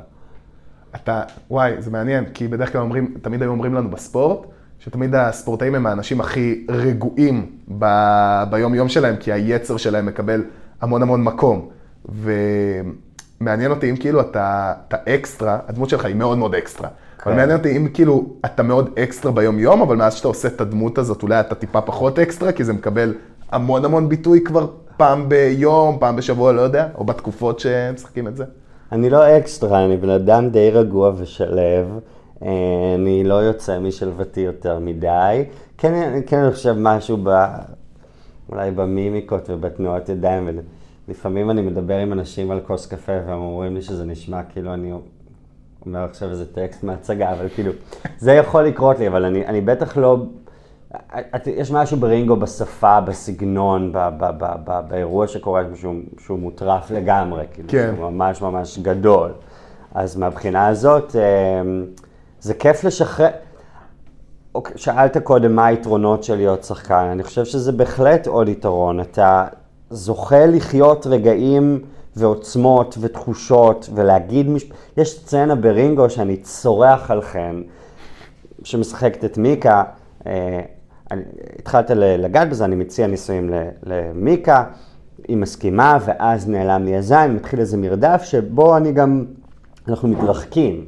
אתה, וואי, זה מעניין, כי בדרך כלל אומרים, תמיד היו אומרים לנו בספורט, שתמיד הספורטאים הם האנשים הכי רגועים ב, ביום-יום שלהם, כי היצר שלהם מקבל המון המון מקום. ומעניין אותי אם כאילו אתה, אתה אקסטרה, הדמות שלך היא מאוד מאוד אקסטרה. אבל. מעניין אותי אם כאילו אתה מאוד אקסטרה ביום-יום, אבל מאז שאתה עושה את הדמות הזאת, אולי אתה טיפה פחות אקסטרה, כי זה מקבל המון המון ביטוי כבר פעם ביום, פעם בשבוע, לא יודע, או בתקופות שהם משחקים את זה.
אני לא אקסטרה, אני בן אדם די רגוע ושלב. אה, אני לא יוצא משלוותי יותר מדי. כן, כן אני חושב משהו ב... אולי במימיקות ובתנועות ידיים. ולפעמים אני מדבר עם אנשים על כוס קפה והם אומרים לי שזה נשמע כאילו אני אומר עכשיו איזה טקסט מהצגה, אבל כאילו, זה יכול לקרות לי, אבל אני, אני בטח לא... את- יש משהו ברינגו בשפה, בסגנון, ב, ב, ב, ב, באירוע שקורה שהוא, שהוא מוטרף לגמרי, כאילו,
כן.
שהוא ממש ממש גדול. אז מהבחינה הזאת, אמ, זה כיף לשחרר. אוקיי, שאלת קודם מה היתרונות של להיות שחקן, אני חושב שזה בהחלט עוד יתרון. אתה זוכה לחיות רגעים ועוצמות ותחושות ולהגיד, מש... יש סצנה ברינגו שאני צורח על חן. שמשחקת את מיקה, אה, אני, התחלת לגעת בזה, אני מציע נישואים למיקה, היא מסכימה, ואז נעלם לי הזין, מתחיל איזה מרדף שבו אני גם, אנחנו מתרחקים.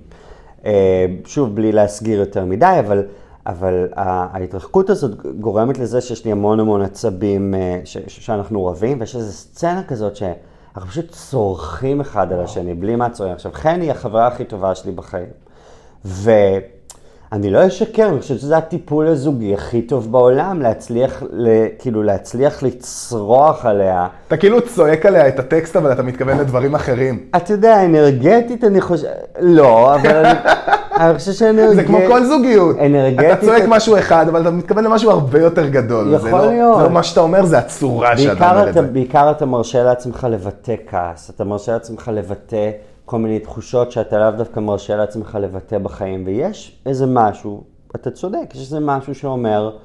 אה, שוב, בלי להסגיר יותר מדי, אבל, אבל ההתרחקות הזאת גורמת לזה שיש לי המון המון עצבים אה, ש, שאנחנו רבים, ויש איזו סצנה כזאת שאנחנו פשוט צורכים אחד על השני, בלי מעצורים. עכשיו, חן היא החברה הכי טובה שלי בחיים. ו... אני לא אשקר, אני חושב שזה הטיפול הזוגי הכי טוב בעולם, להצליח, כאילו להצליח לצרוח עליה.
אתה כאילו צועק עליה את הטקסט, אבל אתה מתכוון לדברים אחרים.
אתה יודע, אנרגטית אני חושב, לא, אבל אני, אני חושב שאנרגטית...
זה כמו כל זוגיות. אנרגטית... אתה צועק משהו אחד, אבל אתה מתכוון למשהו הרבה יותר גדול.
יכול לא, להיות.
לא מה שאתה אומר, זה הצורה שאתה אומר את זה.
בעיקר אתה מרשה לעצמך לבטא כעס, אתה מרשה לעצמך לבטא... כל מיני תחושות שאתה לאו דווקא מרשה לעצמך לבטא בחיים, ויש איזה משהו, אתה צודק, יש איזה משהו שאומר,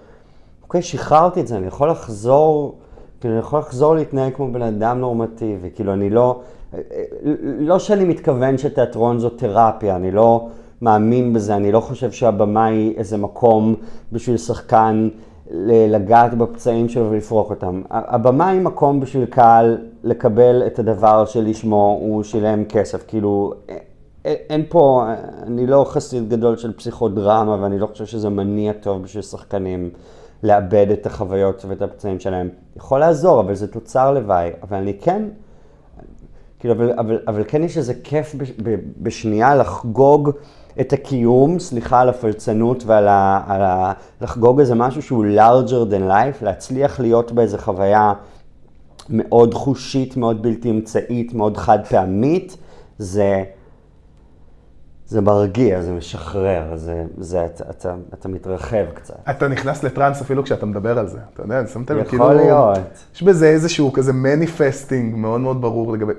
אוקיי, שחררתי את זה, אני יכול לחזור, כאילו, אני יכול לחזור להתנהג כמו בן אדם נורמטיבי, כאילו, אני לא, לא שאני מתכוון שתיאטרון זו תרפיה, אני לא מאמין בזה, אני לא חושב שהבמה היא איזה מקום בשביל שחקן לגעת בפצעים שלו ולפרוק אותם. הבמה היא מקום בשביל קהל לקבל את הדבר שלשמו הוא שילם כסף. כאילו, אין פה, אני לא חסיד גדול של פסיכודרמה ואני לא חושב שזה מניע טוב בשביל שחקנים לאבד את החוויות ואת הפצעים שלהם. יכול לעזור, אבל זה תוצר לוואי. אבל אני כן, כאילו, אבל, אבל, אבל כן יש איזה כיף בשנייה לחגוג. את הקיום, סליחה על הפלצנות ועל ה, על ה, לחגוג איזה משהו שהוא larger than life, להצליח להיות באיזה חוויה מאוד חושית, מאוד בלתי אמצעית, מאוד חד פעמית, זה, זה מרגיע, זה משחרר, זה, זה, אתה, אתה, אתה מתרחב קצת.
אתה נכנס לטראנס אפילו כשאתה מדבר על זה, אתה יודע, שמת לב,
כאילו... יכול להיות.
יש בזה איזשהו כזה מניפסטינג מאוד מאוד ברור לגבי...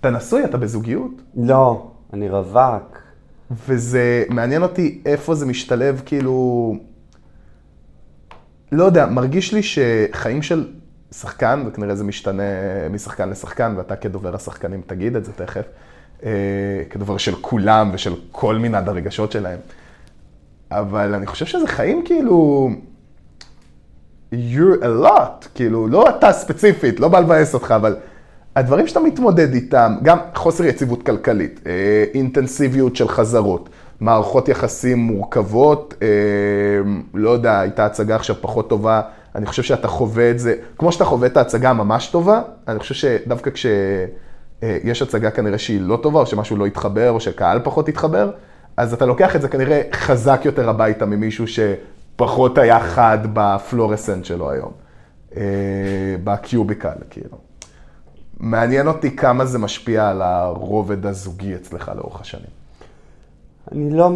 אתה נשוי? אתה בזוגיות?
לא, אני רווק.
וזה מעניין אותי איפה זה משתלב, כאילו, לא יודע, מרגיש לי שחיים של שחקן, וכנראה זה משתנה משחקן לשחקן, ואתה כדובר השחקנים תגיד את זה תכף, אה, כדובר של כולם ושל כל מנעד הרגשות שלהם. אבל אני חושב שזה חיים כאילו, you're a lot, כאילו, לא אתה ספציפית, לא בא לבאס אותך, אבל... הדברים שאתה מתמודד איתם, גם חוסר יציבות כלכלית, אה, אינטנסיביות של חזרות, מערכות יחסים מורכבות, אה, לא יודע, הייתה הצגה עכשיו פחות טובה, אני חושב שאתה חווה את זה, כמו שאתה חווה את ההצגה הממש טובה, אני חושב שדווקא כשיש אה, הצגה כנראה שהיא לא טובה, או שמשהו לא יתחבר, או שקהל פחות יתחבר, אז אתה לוקח את זה כנראה חזק יותר הביתה ממישהו שפחות היה חד בפלורסנט שלו היום, בקיוביקל, כאילו. מעניין אותי כמה זה משפיע על הרובד הזוגי אצלך לאורך השנים.
אני לא,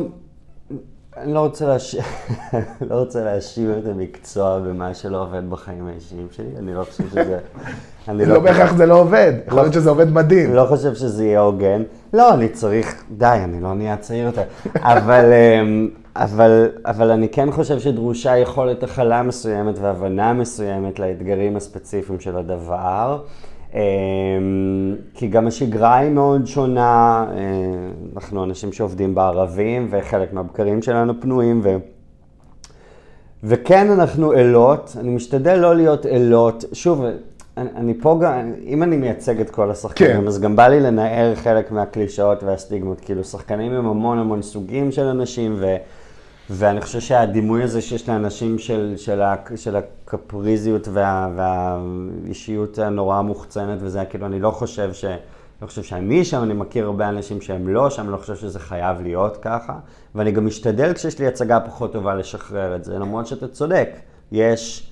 אני לא רוצה, להש... לא רוצה להאשים את המקצוע במה שלא עובד בחיים האישיים שלי, אני לא חושב שזה...
אני לא, לא בהכרח זה לא עובד, יכול להיות שזה עובד מדהים.
לא חושב שזה יהיה הוגן. לא, אני צריך, די, אני לא נהיה צעיר יותר. אבל, אמ, אבל, אבל אני כן חושב שדרושה יכולת הכלה מסוימת והבנה מסוימת לאתגרים הספציפיים של הדבר. אמ, כי גם השגרה היא מאוד שונה, אה, אנחנו אנשים שעובדים בערבים וחלק מהבקרים שלנו פנויים ו... וכן אנחנו אלות, אני משתדל לא להיות אלות, שוב, אני, אני פה גם, אם אני מייצג את כל השחקנים, כן. אז גם בא לי לנער חלק מהקלישאות והסטיגמות, כאילו שחקנים הם המון המון סוגים של אנשים ו... ואני חושב שהדימוי הזה שיש לאנשים של, של, של הקפריזיות וה, והאישיות הנורא המוחצנת וזה, כאילו, אני לא חושב ש... לא חושב שאני שם, אני מכיר הרבה אנשים שהם לא שם, אני לא חושב שזה חייב להיות ככה. ואני גם משתדל כשיש לי הצגה פחות טובה לשחרר את זה, למרות שאתה צודק. יש...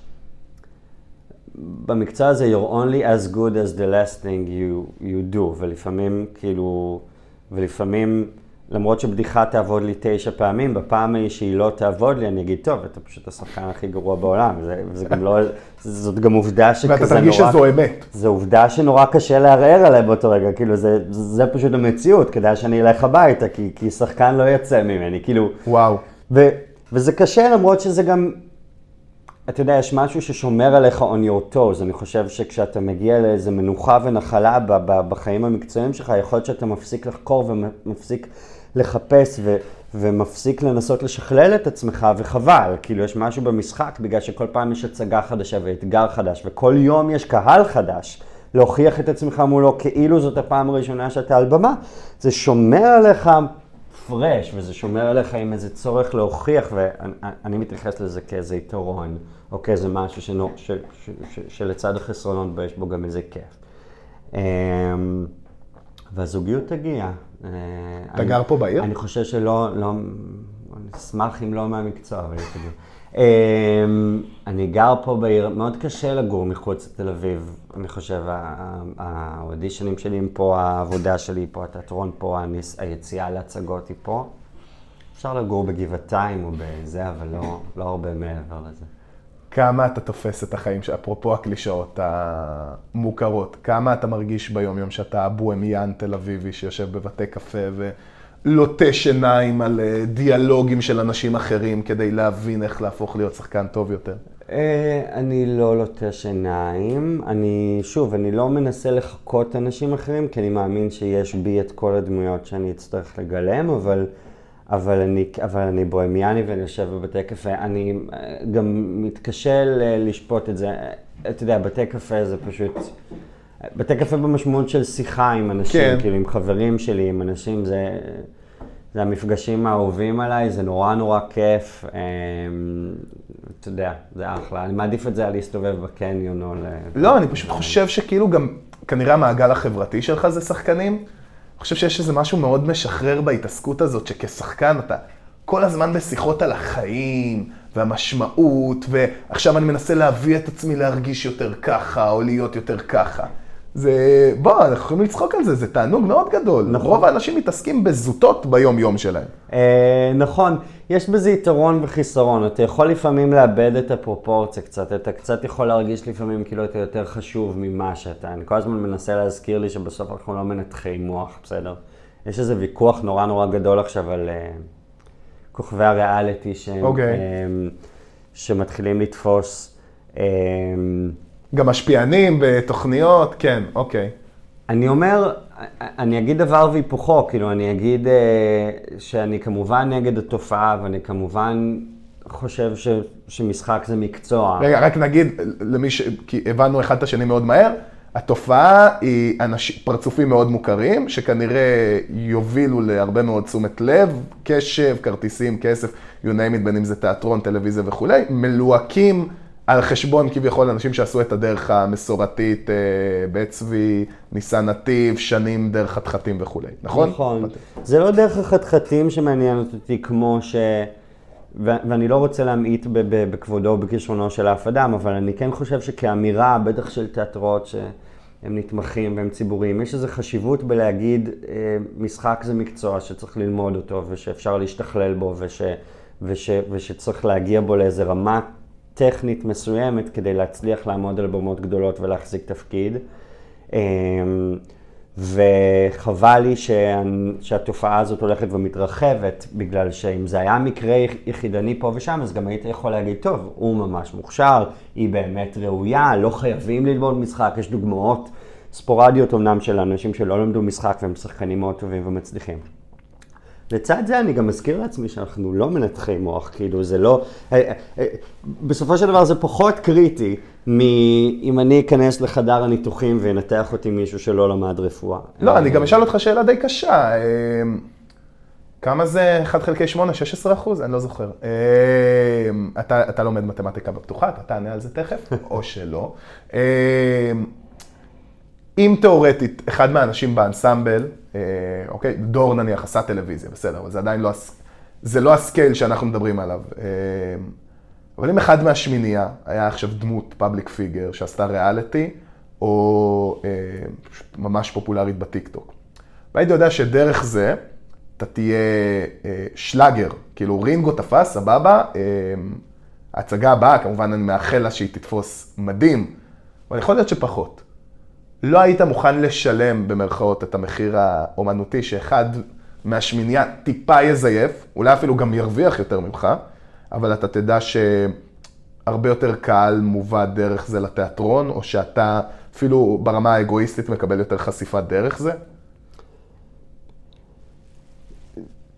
במקצוע הזה, you're only as good as the last thing you, you do, ולפעמים, כאילו, ולפעמים... למרות שבדיחה תעבוד לי תשע פעמים, בפעם ההיא שהיא לא תעבוד לי, אני אגיד, טוב, אתה פשוט השחקן הכי גרוע בעולם. זה, זה גם לא, זאת גם עובדה שכזה נורא...
ואתה תרגיש שזו אמת.
זו עובדה שנורא קשה לערער עליה באותו רגע, כאילו, זה, זה פשוט המציאות, כדאי שאני אלך הביתה, כי, כי שחקן לא יצא ממני, כאילו...
וואו.
ו, וזה קשה, למרות שזה גם... אתה יודע, יש משהו ששומר עליך on your toes. אני חושב שכשאתה מגיע לאיזה מנוחה ונחלה בחיים המקצועיים שלך, יכול להיות שאתה מפסיק לחקור ומפסיק לחפש ו- ומפסיק לנסות לשכלל את עצמך, וחבל, כאילו יש משהו במשחק, בגלל שכל פעם יש הצגה חדשה ואתגר חדש, וכל יום יש קהל חדש. להוכיח את עצמך מולו כאילו זאת הפעם הראשונה שאתה על במה, זה שומר עליך פרש, וזה שומר עליך עם איזה צורך להוכיח, ואני מתייחס לזה כאיזה יתרון, או כאיזה משהו שנו, ש, ש, ש, שלצד החסרונות בו יש בו גם איזה כיף. אמ, והזוגיות תגיע.
אה, אתה גר פה בעיר?
אני חושב שלא, לא, אני אשמח אם לא מהמקצוע, אבל היא תגיע. אמ, אני גר פה בעיר, מאוד קשה לגור מחוץ לתל אביב. אני חושב, האודישנים שלי הם פה, העבודה שלי פה, התיאטרון פה, היציאה להצגות היא פה. אפשר לגור בגבעתיים או בזה, אבל לא, לא הרבה מעבר לזה.
כמה אתה תופס את החיים, אפרופו הקלישאות המוכרות, כמה אתה מרגיש ביום-יום שאתה הבוהמיין תל אביבי שיושב בבתי קפה ולוטה שיניים על אה, דיאלוגים של אנשים אחרים כדי להבין איך להפוך להיות שחקן טוב יותר?
אה, אני לא לוטה שיניים. אני, שוב, אני לא מנסה לחקות אנשים אחרים, כי אני מאמין שיש בי את כל הדמויות שאני אצטרך לגלם, אבל... אבל אני, אבל אני בוהמיאני ואני יושב בבתי קפה. אני אה, גם מתקשה לשפוט את זה. אתה יודע, בתי קפה זה פשוט... בתי קפה במשמעות של שיחה עם אנשים, כן. כאילו עם חברים שלי, עם אנשים, זה, זה המפגשים האהובים עליי, זה נורא נורא כיף. אמ, אתה יודע, זה אחלה. אני מעדיף את זה על להסתובב בקניון או ל...
לא, אני פשוט חושב שכאילו גם, כנראה המעגל החברתי שלך זה שחקנים. אני חושב שיש איזה משהו מאוד משחרר בהתעסקות הזאת, שכשחקן אתה כל הזמן בשיחות על החיים והמשמעות, ועכשיו אני מנסה להביא את עצמי להרגיש יותר ככה, או להיות יותר ככה. זה, בוא, אנחנו יכולים לצחוק על זה, זה תענוג מאוד גדול. נכון. רוב האנשים מתעסקים בזוטות ביום-יום שלהם.
אה, נכון, יש בזה יתרון וחיסרון. אתה יכול לפעמים לאבד את הפרופורציה קצת, אתה קצת יכול להרגיש לפעמים כאילו אתה יותר חשוב ממה שאתה. אני כל הזמן מנסה להזכיר לי שבסוף אנחנו לא מנתחי מוח, בסדר? יש איזה ויכוח נורא נורא גדול עכשיו על uh, כוכבי הריאליטי שהם, okay. אוקיי. um, שמתחילים לתפוס. Um,
גם משפיענים בתוכניות, כן, אוקיי.
אני אומר, אני אגיד דבר והיפוכו, כאילו, אני אגיד אה, שאני כמובן נגד התופעה, ואני כמובן חושב ש, שמשחק זה מקצוע.
רגע, רק נגיד למי ש... כי הבנו אחד את השני מאוד מהר, התופעה היא אנש... פרצופים מאוד מוכרים, שכנראה יובילו להרבה מאוד תשומת לב, קשב, כרטיסים, כסף, you name it, בין אם זה תיאטרון, טלוויזיה וכולי, מלוהקים. על חשבון כביכול אנשים שעשו את הדרך המסורתית, אה, בית צבי, ניסן נתיב, שנים דרך חתחתים וכולי, נכון?
נכון. זה לא דרך החתחתים שמעניינת אותי כמו ש... ואני לא רוצה להמעיט בכבודו ובכישרונו של אף אדם, אבל אני כן חושב שכאמירה, בטח של תיאטרות שהם נתמכים והם ציבוריים, יש איזו חשיבות בלהגיד, אה, משחק זה מקצוע שצריך ללמוד אותו ושאפשר להשתכלל בו וש, וש, ושצריך להגיע בו לאיזה רמה טכנית מסוימת כדי להצליח לעמוד על במות גדולות ולהחזיק תפקיד. אמ, וחבל לי שהתופעה הזאת הולכת ומתרחבת, בגלל שאם זה היה מקרה יחידני פה ושם, אז גם היית יכול להגיד, טוב, הוא ממש מוכשר, היא באמת ראויה, לא חייבים ללמוד משחק, יש דוגמאות ספורדיות אמנם של אנשים שלא למדו משחק והם שחקנים מאוד טובים ומצליחים. לצד זה אני גם מזכיר לעצמי שאנחנו לא מנתחי מוח, כאילו זה לא, אה, אה, בסופו של דבר זה פחות קריטי מאם אני אכנס לחדר הניתוחים וינתח אותי מישהו שלא למד רפואה.
לא, אני גם אשאל אותך שאלה די קשה. אה, כמה זה 1 חלקי 8, 16 אחוז? אני לא זוכר. אתה, אתה לומד מתמטיקה בפתוחה, אתה תענה על זה תכף, או שלא. אם תיאורטית, אחד מהאנשים באנסמבל, אה, אוקיי, דור נניח עשה טלוויזיה, בסדר, אבל זה עדיין לא, זה לא ה scale שאנחנו מדברים עליו. אה, אבל אם אחד מהשמינייה היה עכשיו דמות public figure שעשתה ריאליטי, או אה, ממש פופולרית בטיקטוק. והייתי יודע שדרך זה אתה תהיה אה, שלאגר, כאילו רינגו תפס, סבבה, אה, ההצגה הבאה, כמובן אני מאחל לה שהיא תתפוס מדהים, אבל יכול להיות שפחות. לא היית מוכן לשלם במרכאות את המחיר האומנותי שאחד מהשמינייה טיפה יזייף, אולי אפילו גם ירוויח יותר ממך, אבל אתה תדע שהרבה יותר קהל מובא דרך זה לתיאטרון, או שאתה אפילו ברמה האגואיסטית מקבל יותר חשיפה דרך זה?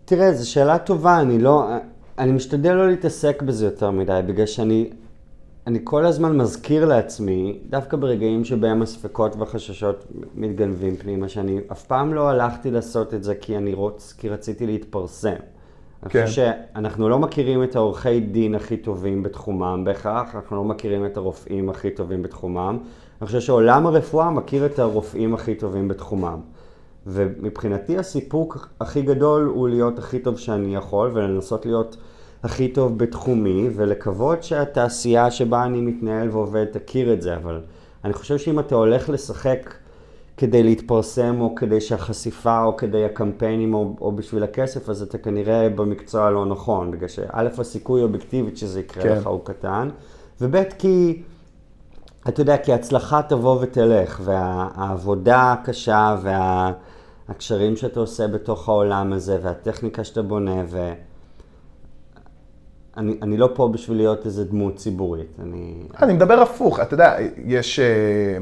תראה, זו שאלה טובה, אני לא... אני משתדל לא להתעסק בזה יותר מדי, בגלל שאני אני כל הזמן מזכיר לעצמי, דווקא ברגעים שבהם הספקות והחששות מתגנבים פנימה, שאני אף פעם לא הלכתי לעשות את זה כי אני רוצ... כי רציתי להתפרסם. כן. אני חושב שאנחנו לא מכירים את העורכי דין הכי טובים בתחומם בהכרח, אנחנו לא מכירים את הרופאים הכי טובים בתחומם. אני חושב שעולם הרפואה מכיר את הרופאים הכי טובים בתחומם. ומבחינתי הסיפוק הכי גדול הוא להיות הכי טוב שאני יכול ולנסות להיות הכי טוב בתחומי ולקוות שהתעשייה שבה אני מתנהל ועובד תכיר את זה, אבל אני חושב שאם אתה הולך לשחק כדי להתפרסם או כדי שהחשיפה או כדי הקמפיינים או, או בשביל הכסף, אז אתה כנראה במקצוע הלא נכון, בגלל שא' הסיכוי אובייקטיבית שזה יקרה כן. לך הוא קטן, וב' כי... אתה יודע, כי הצלחה תבוא ותלך, והעבודה הקשה והקשרים שאתה עושה בתוך העולם הזה, והטכניקה שאתה בונה, ו... אני, אני לא פה בשביל להיות איזה דמות ציבורית. אני...
אני מדבר הפוך, אתה יודע, יש, אה,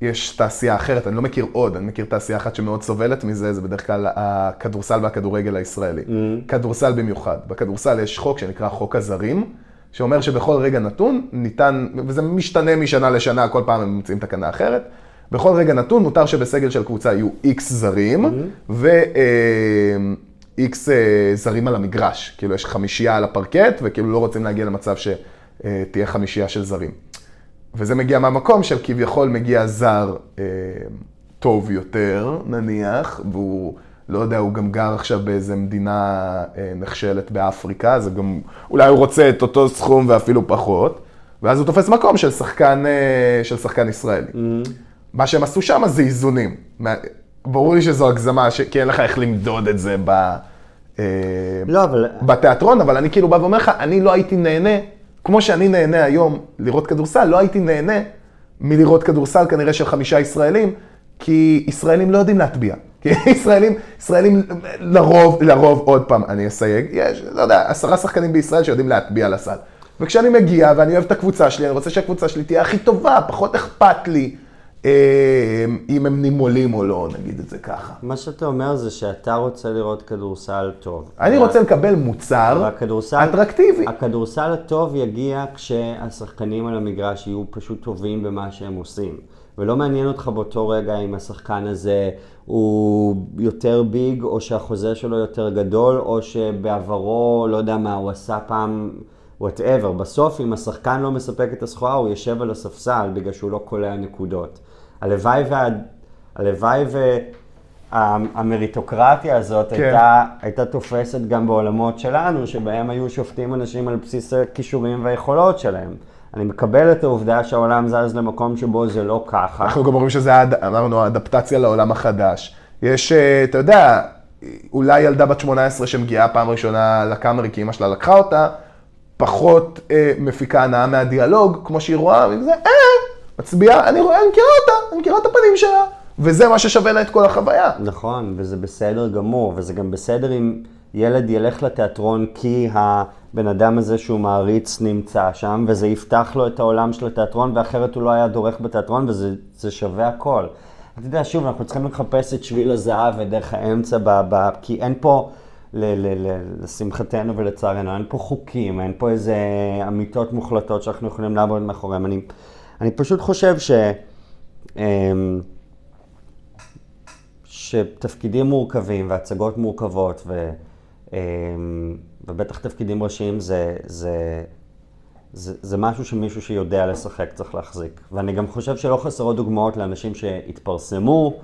יש תעשייה אחרת, אני לא מכיר עוד, אני מכיר תעשייה אחת שמאוד סובלת מזה, זה בדרך כלל הכדורסל והכדורגל הישראלי. Mm-hmm. כדורסל במיוחד. בכדורסל יש חוק שנקרא חוק הזרים. שאומר שבכל רגע נתון ניתן, וזה משתנה משנה לשנה, כל פעם הם מוצאים תקנה אחרת, בכל רגע נתון מותר שבסגל של קבוצה יהיו איקס זרים, mm-hmm. ו-X אה, זרים על המגרש. כאילו יש חמישייה על הפרקט, וכאילו לא רוצים להגיע למצב שתהיה חמישייה של זרים. וזה מגיע מהמקום של כביכול מגיע זר אה, טוב יותר, נניח, והוא... לא יודע, הוא גם גר עכשיו באיזה מדינה אה, נחשלת באפריקה, אז גם, אולי הוא רוצה את אותו סכום ואפילו פחות, ואז הוא תופס מקום של שחקן, אה, של שחקן ישראלי. Mm-hmm. מה שהם עשו שם זה איזונים. ברור לי שזו הגזמה, ש... כי אין לך איך למדוד את זה ב... אה,
לא, אבל...
בתיאטרון, אבל אני כאילו בא ואומר לך, אני לא הייתי נהנה, כמו שאני נהנה היום לראות כדורסל, לא הייתי נהנה מלראות כדורסל כנראה של חמישה ישראלים, כי ישראלים לא יודעים להטביע. כי ישראלים, ישראלים לרוב, לרוב, עוד פעם, אני אסייג, יש, לא יודע, עשרה שחקנים בישראל שיודעים להטביע לסל. וכשאני מגיע ואני אוהב את הקבוצה שלי, אני רוצה שהקבוצה שלי תהיה הכי טובה, פחות אכפת לי אם הם נימולים או לא, נגיד את זה ככה.
מה שאתה אומר זה שאתה רוצה לראות כדורסל טוב.
אני רוצה לקבל מוצר אטרקטיבי.
הכדורסל הטוב יגיע כשהשחקנים על המגרש יהיו פשוט טובים במה שהם עושים. ולא מעניין אותך באותו רגע אם השחקן הזה הוא יותר big, או שהחוזה שלו יותר גדול, או שבעברו, לא יודע מה, הוא עשה פעם, whatever. בסוף, אם השחקן לא מספק את הסחורה, הוא יושב על הספסל בגלל שהוא לא קולע נקודות. הלוואי וה... הלוואי והמריטוקרטיה הזאת כן. הייתה, הייתה תופסת גם בעולמות שלנו, שבהם היו שופטים אנשים על בסיס הכישורים והיכולות שלהם. אני מקבל את העובדה שהעולם זז למקום שבו זה לא ככה.
אנחנו גם אומרים שזה, אמרנו, האדפטציה לעולם החדש. יש, אה, אתה יודע, אולי ילדה בת 18 שמגיעה פעם ראשונה לקאמרי כי אמא שלה לקחה אותה, פחות אה, מפיקה הנאה מהדיאלוג, כמו שהיא רואה, וזה, אה, מצביעה, אני רואה, אני מכירה אותה, אני מכירה את הפנים שלה. וזה מה ששווה לה את כל החוויה.
נכון, וזה בסדר גמור, וזה גם בסדר אם ילד ילך לתיאטרון כי הבן אדם הזה שהוא מעריץ נמצא שם, וזה יפתח לו את העולם של התיאטרון, ואחרת הוא לא היה דורך בתיאטרון, וזה שווה הכל. אתה יודע, שוב, אנחנו צריכים לחפש את שביל הזהב ודרך האמצע, ב, ב, כי אין פה, לשמחתנו ולצערנו, אין פה חוקים, אין פה איזה אמיתות מוחלטות שאנחנו יכולים לעבוד מאחוריהם. אני, אני פשוט חושב ש... אמ, שתפקידים מורכבים והצגות מורכבות ו... אמ, ובטח תפקידים ראשיים זה, זה, זה, זה משהו שמישהו שיודע לשחק צריך להחזיק. ואני גם חושב שלא חסרות דוגמאות לאנשים שהתפרסמו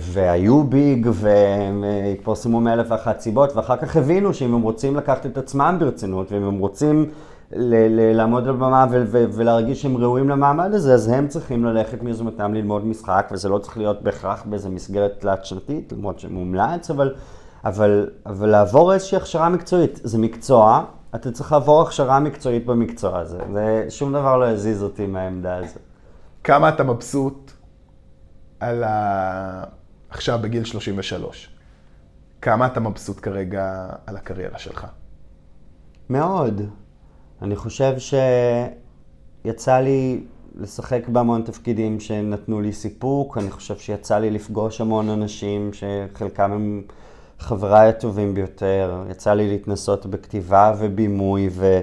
והיו ביג והתפרסמו מאלף ואחת סיבות, ואחר כך הבינו שאם הם רוצים לקחת את עצמם ברצינות, ואם הם רוצים לעמוד על במה ולהרגיש שהם ראויים למעמד הזה, אז הם צריכים ללכת מיוזמתם ללמוד משחק, וזה לא צריך להיות בהכרח באיזה מסגרת תלת שנתית, למרות שמומלץ, אבל... אבל, אבל לעבור איזושהי הכשרה מקצועית, זה מקצוע, אתה צריך לעבור הכשרה מקצועית במקצוע הזה, ושום דבר לא יזיז אותי מהעמדה הזאת.
כמה אתה מבסוט על ה... עכשיו בגיל 33? כמה אתה מבסוט כרגע על הקריירה שלך?
מאוד. אני חושב שיצא לי לשחק בהמון תפקידים שנתנו לי סיפוק, אני חושב שיצא לי לפגוש המון אנשים שחלקם הם... חבריי הטובים ביותר, יצא לי להתנסות בכתיבה ובימוי ו,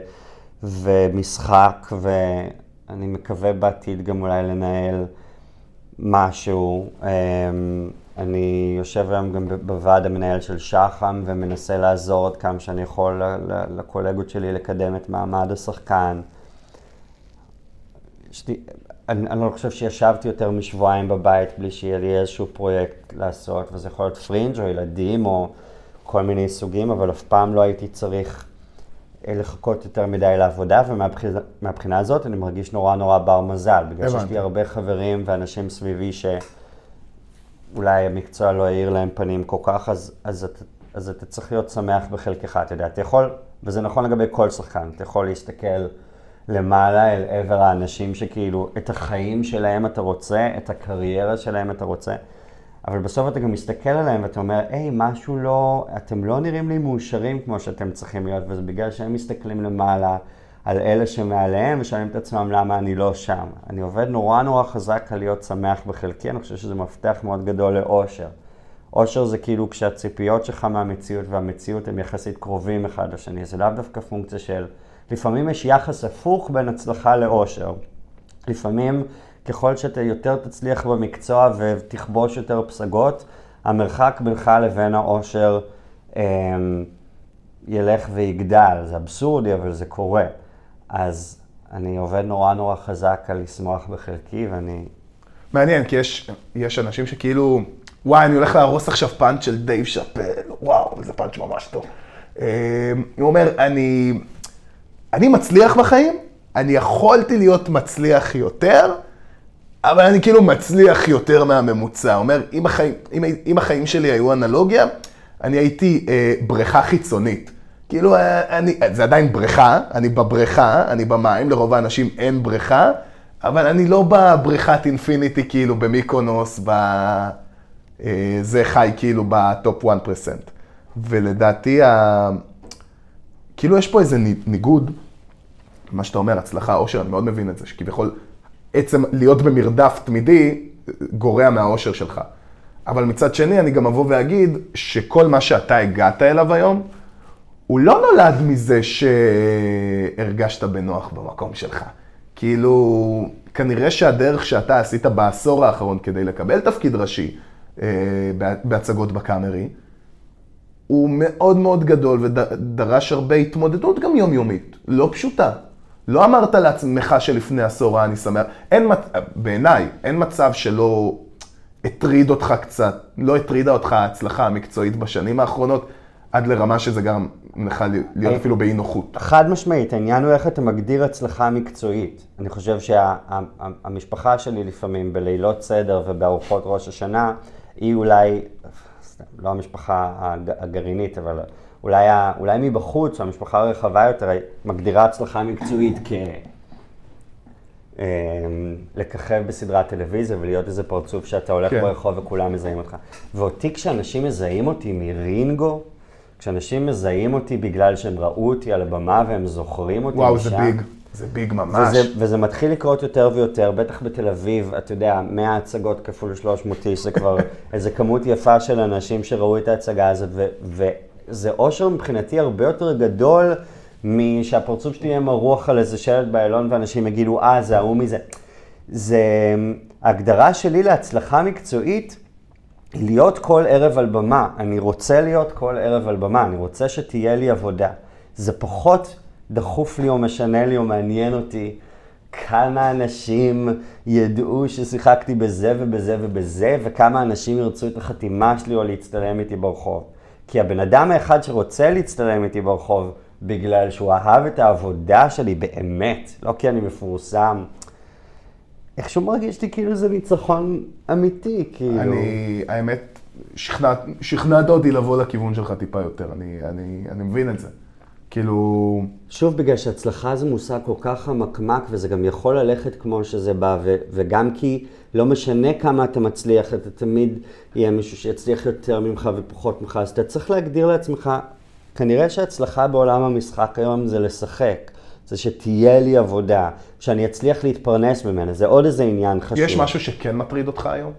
ומשחק, ואני מקווה בעתיד גם אולי לנהל משהו. אמ, אני יושב היום גם בוועד המנהל של שח"ם ומנסה לעזור עד כמה שאני יכול לקולגות שלי לקדם את מעמד השחקן. שתי, אני, אני לא חושב שישבתי יותר משבועיים בבית בלי שיהיה לי איזשהו פרויקט לעשות, וזה יכול להיות פרינג' או ילדים או כל מיני סוגים, אבל אף פעם לא הייתי צריך לחכות יותר מדי לעבודה, ומהבחינה הזאת אני מרגיש נורא נורא בר מזל, בגלל שיש לי הרבה חברים ואנשים סביבי שאולי המקצוע לא האיר להם פנים כל כך, אז, אז, אתה, אז אתה צריך להיות שמח בחלקך, אתה יודע, אתה יכול, וזה נכון לגבי כל שחקן, אתה יכול להסתכל למעלה אל עבר האנשים שכאילו, את החיים שלהם אתה רוצה, את הקריירה שלהם אתה רוצה, אבל בסוף אתה גם מסתכל עליהם ואתה אומר, היי, משהו לא, אתם לא נראים לי מאושרים כמו שאתם צריכים להיות, וזה בגלל שהם מסתכלים למעלה על אלה שמעליהם ושואלים את עצמם למה אני לא שם. אני עובד נורא נורא חזק על להיות שמח בחלקי, אני חושב שזה מפתח מאוד גדול לאושר. אושר זה כאילו כשהציפיות שלך מהמציאות והמציאות הם יחסית קרובים אחד לשני, זה לאו דווקא פונקציה של... לפעמים יש יחס הפוך בין הצלחה לאושר. לפעמים ככל שאתה יותר תצליח במקצוע ותכבוש יותר פסגות, המרחק בינך לבין האושר אה, ילך ויגדל. זה אבסורדי, אבל זה קורה. אז אני עובד נורא נורא חזק על לשמוח בחלקי, ואני...
מעניין, כי יש, יש אנשים שכאילו, וואי, אני הולך להרוס עכשיו פאנץ' של דייב שאפל, וואו, זה פאנץ' ממש טוב. אה, הוא אומר, אני, אני מצליח בחיים, אני יכולתי להיות מצליח יותר, אבל אני כאילו מצליח יותר מהממוצע. אומר, אם החיים, אם, אם החיים שלי היו אנלוגיה, אני הייתי אה, בריכה חיצונית. כאילו, אה, אני, זה עדיין בריכה, אני בבריכה, אני במים, לרוב האנשים אין בריכה, אבל אני לא בבריכת אינפיניטי, כאילו, במיקונוס, ב... אה, זה חי כאילו בטופ 1%. ולדעתי, ה... כאילו יש פה איזה ניגוד, מה שאתה אומר, הצלחה, עושר, אני מאוד מבין את זה, שכביכול עצם להיות במרדף תמידי גורע מהאושר שלך. אבל מצד שני, אני גם אבוא ואגיד שכל מה שאתה הגעת אליו היום, הוא לא נולד מזה שהרגשת בנוח במקום שלך. כאילו, כנראה שהדרך שאתה עשית בעשור האחרון כדי לקבל תפקיד ראשי אה, בהצגות בקאמרי, הוא מאוד מאוד גדול ודרש הרבה התמודדות גם יומיומית, לא פשוטה. לא אמרת לעצמך שלפני עשור אה, אני שמח. אין, בעיניי, אין מצב שלא הטריד אותך קצת, לא הטרידה אותך ההצלחה המקצועית בשנים האחרונות, עד לרמה שזה גם לך להיות אפילו באי נוחות.
חד משמעית, העניין הוא איך אתה מגדיר הצלחה מקצועית. אני חושב שהמשפחה שה, שלי לפעמים בלילות סדר ובארוחות ראש השנה, היא אולי, לא המשפחה הגרעינית, אבל אולי, אולי מבחוץ, המשפחה הרחבה יותר, מגדירה הצלחה מקצועית כ... אמ, לככב בסדרת טלוויזיה ולהיות איזה פרצוף שאתה הולך כן. ברחוב וכולם מזהים אותך. ואותי כשאנשים מזהים אותי מרינגו, כשאנשים מזהים אותי בגלל שהם ראו אותי על הבמה והם זוכרים אותי
וואו, משם. וואו, זה ביג. זה ביג ממש. וזה,
וזה מתחיל לקרות יותר ויותר, בטח בתל אביב, אתה יודע, 100 הצגות כפול 300 איש, זה כבר איזה כמות יפה של אנשים שראו את ההצגה הזאת, ו, זה אושר מבחינתי הרבה יותר גדול משהפרצוף שלי יהיה מרוח על איזה שלט באלון ואנשים יגידו, אה, זה ההוא מזה. זה, ההגדרה שלי להצלחה מקצועית היא להיות כל ערב על במה. אני רוצה להיות כל ערב על במה, אני רוצה שתהיה לי עבודה. זה פחות דחוף לי או משנה לי או מעניין אותי כמה אנשים ידעו ששיחקתי בזה ובזה ובזה, וכמה אנשים ירצו את החתימה שלי או להצטלם איתי ברחוב. כי הבן אדם האחד שרוצה להצטלם איתי ברחוב בגלל שהוא אהב את העבודה שלי באמת, לא כי אני מפורסם, איכשהו מרגיש לי כאילו זה ניצחון אמיתי, כאילו.
אני, האמת, שכנעת, שכנעת אותי לבוא לכיוון שלך טיפה יותר, אני, אני, אני מבין את זה. כאילו...
שוב, בגלל שהצלחה זה מושג כל כך חמקמק, וזה גם יכול ללכת כמו שזה בא, ו- וגם כי לא משנה כמה אתה מצליח, אתה תמיד יהיה מישהו שיצליח יותר ממך ופחות ממך, אז אתה צריך להגדיר לעצמך, כנראה שהצלחה בעולם המשחק היום זה לשחק. זה שתהיה לי עבודה, שאני אצליח להתפרנס ממנה, זה עוד איזה עניין חשוב.
יש משהו שכן מטריד אותך היום?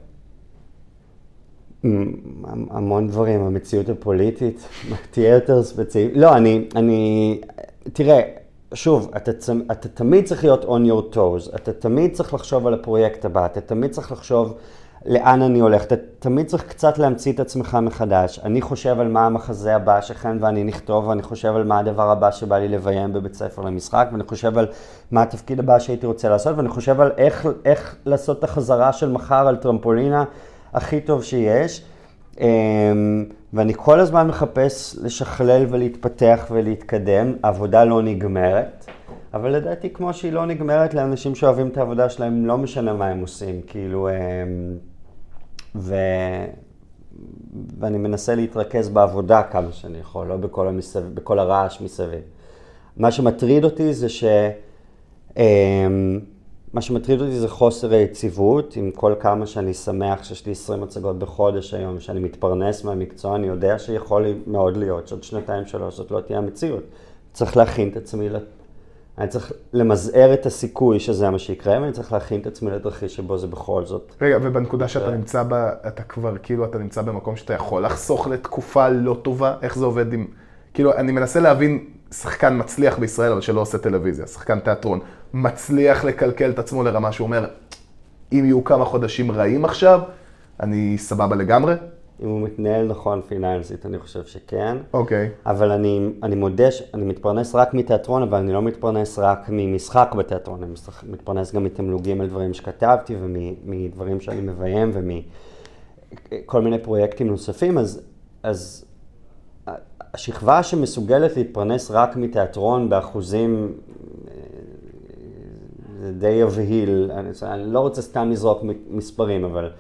המון דברים, המציאות הפוליטית, תהיה יותר ספציפי. לא, אני, אני, תראה, שוב, אתה, אתה תמיד צריך להיות on your toes, אתה תמיד צריך לחשוב על הפרויקט הבא, אתה תמיד צריך לחשוב לאן אני הולך, אתה תמיד צריך קצת להמציא את עצמך מחדש. אני חושב על מה המחזה הבא שכן ואני נכתוב, ואני חושב על מה הדבר הבא שבא לי לביים בבית ספר למשחק, ואני חושב על מה התפקיד הבא שהייתי רוצה לעשות, ואני חושב על איך, איך לעשות את החזרה של מחר על טרמפולינה הכי טוב שיש. אמ, ואני כל הזמן מחפש לשכלל ולהתפתח ולהתקדם, העבודה לא נגמרת, אבל לדעתי כמו שהיא לא נגמרת לאנשים שאוהבים את העבודה שלהם, לא משנה מה הם עושים, כאילו, אמ, ו... ואני מנסה להתרכז בעבודה כמה שאני יכול, לא בכל, המסב... בכל הרעש מסביב. מה שמטריד אותי זה ש... אמ, מה שמטריד אותי זה חוסר היציבות, עם כל כמה שאני שמח שיש לי 20 הצגות בחודש היום, שאני מתפרנס מהמקצוע, אני יודע שיכול מאוד להיות שעוד שנתיים שלוש זאת לא תהיה המציאות. צריך להכין את עצמי, אני צריך למזער את הסיכוי שזה מה שיקרה, ואני צריך להכין את עצמי לתרחיש שבו זה בכל זאת.
רגע, ובנקודה שאתה נמצא בה, אתה כבר כאילו, אתה נמצא במקום שאתה יכול לחסוך לתקופה לא טובה, איך זה עובד עם... כאילו, אני מנסה להבין שחקן מצליח בישראל, אבל שלא עושה טלוויזיה, שחקן תיאטרון, מצליח לקלקל את עצמו לרמה שהוא אומר, אם יהיו כמה חודשים רעים עכשיו, אני סבבה לגמרי?
אם הוא מתנהל נכון פיננסית, אני חושב שכן.
אוקיי. Okay.
אבל אני, אני מודה שאני מתפרנס רק מתיאטרון, אבל אני לא מתפרנס רק ממשחק בתיאטרון, אני מתפרנס גם מתמלוגים על דברים שכתבתי ומדברים שאני מביים ומכל מיני פרויקטים נוספים, אז, אז השכבה שמסוגלת להתפרנס רק מתיאטרון באחוזים זה די יבהיל, אני, אני לא רוצה סתם לזרוק מספרים, אבל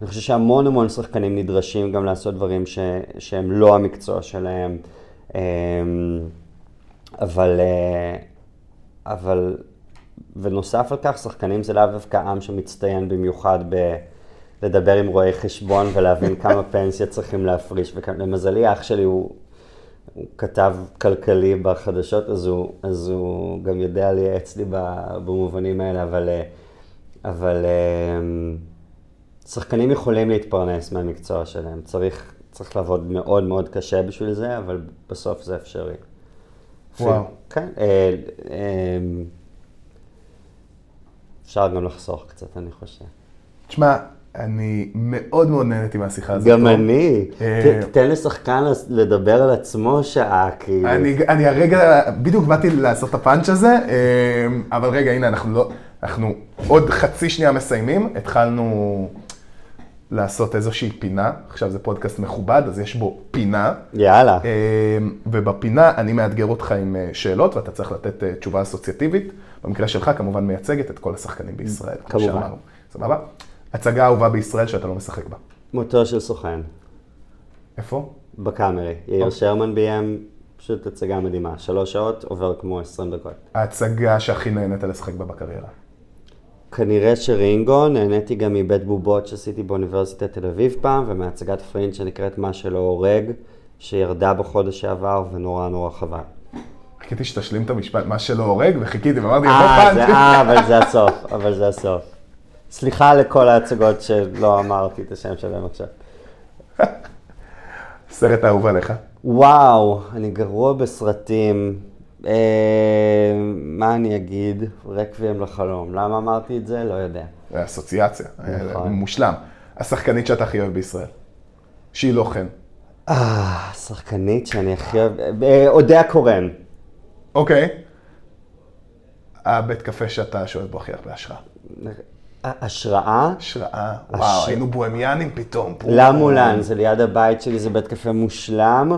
אני חושב שהמון המון שחקנים נדרשים גם לעשות דברים ש, שהם לא המקצוע שלהם, אמ, אבל, אה, אבל, ונוסף על כך, שחקנים זה לאו דווקא עם שמצטיין במיוחד ב... לדבר עם רואי חשבון ולהבין כמה פנסיה צריכים להפריש, ולמזלי אח שלי הוא הוא כתב כלכלי בחדשות, אז הוא, אז הוא גם יודע לייעץ לי במובנים האלה, אבל, אבל אמ, שחקנים יכולים להתפרנס מהמקצוע שלהם. צריך, צריך לעבוד מאוד מאוד קשה בשביל זה, אבל בסוף זה אפשרי.
וואו.
כן. אה, אה, אפשר גם לחסוך קצת, אני חושב.
תשמע, אני מאוד מאוד נהניתי מהשיחה הזאת.
גם אני. אה, תן לשחקן לדבר על עצמו שעה, כאילו.
אני הרגע, בדיוק באתי לעשות את הפאנץ' הזה, אה, אבל רגע, הנה, אנחנו לא, אנחנו עוד חצי שנייה מסיימים, התחלנו לעשות איזושהי פינה, עכשיו זה פודקאסט מכובד, אז יש בו פינה.
יאללה. אה,
ובפינה אני מאתגר אותך עם שאלות, ואתה צריך לתת תשובה אסוציאטיבית. במקרה שלך, כמובן מייצגת את כל השחקנים בישראל.
כמובן.
סבבה? הצגה אהובה בישראל שאתה לא משחק בה.
מותו של סוכן.
איפה?
בקאמרי. יאיר אוקיי. שרמן ביים, פשוט הצגה מדהימה. שלוש שעות, עובר כמו עשרים דקות.
ההצגה שהכי נהנית לשחק בה בקריירה.
כנראה שרינגו, נהניתי גם מבית בובות שעשיתי באוניברסיטת תל אביב פעם, ומהצגת פרינט שנקראת מה שלא הורג, שירדה בחודש שעבר ונורא נורא חבל.
חיכיתי שתשלים את המשפט, מה שלא הורג, וחיכיתי ואמרתי, אה,
אה, אבל זה הסוף, אבל זה הסוף. סליחה לכל ההצגות שלא אמרתי את השם שלהם עכשיו.
סרט אהוב עליך.
וואו, אני גרוע בסרטים. אה, מה אני אגיד? רקבים לחלום. למה אמרתי את זה? לא יודע.
אסוציאציה, נכון. מושלם. השחקנית שאתה הכי אוהב בישראל. שהיא לא חן.
אה, השחקנית שאני הכי אוהב... אה, אודיה קורן.
אוקיי. הבית קפה שאתה שואל בו הכי הרבה השראה.
השראה.
השראה, וואו, היינו בוהמיאנים פתאום.
למולן, זה ליד הבית שלי, זה בית קפה מושלם.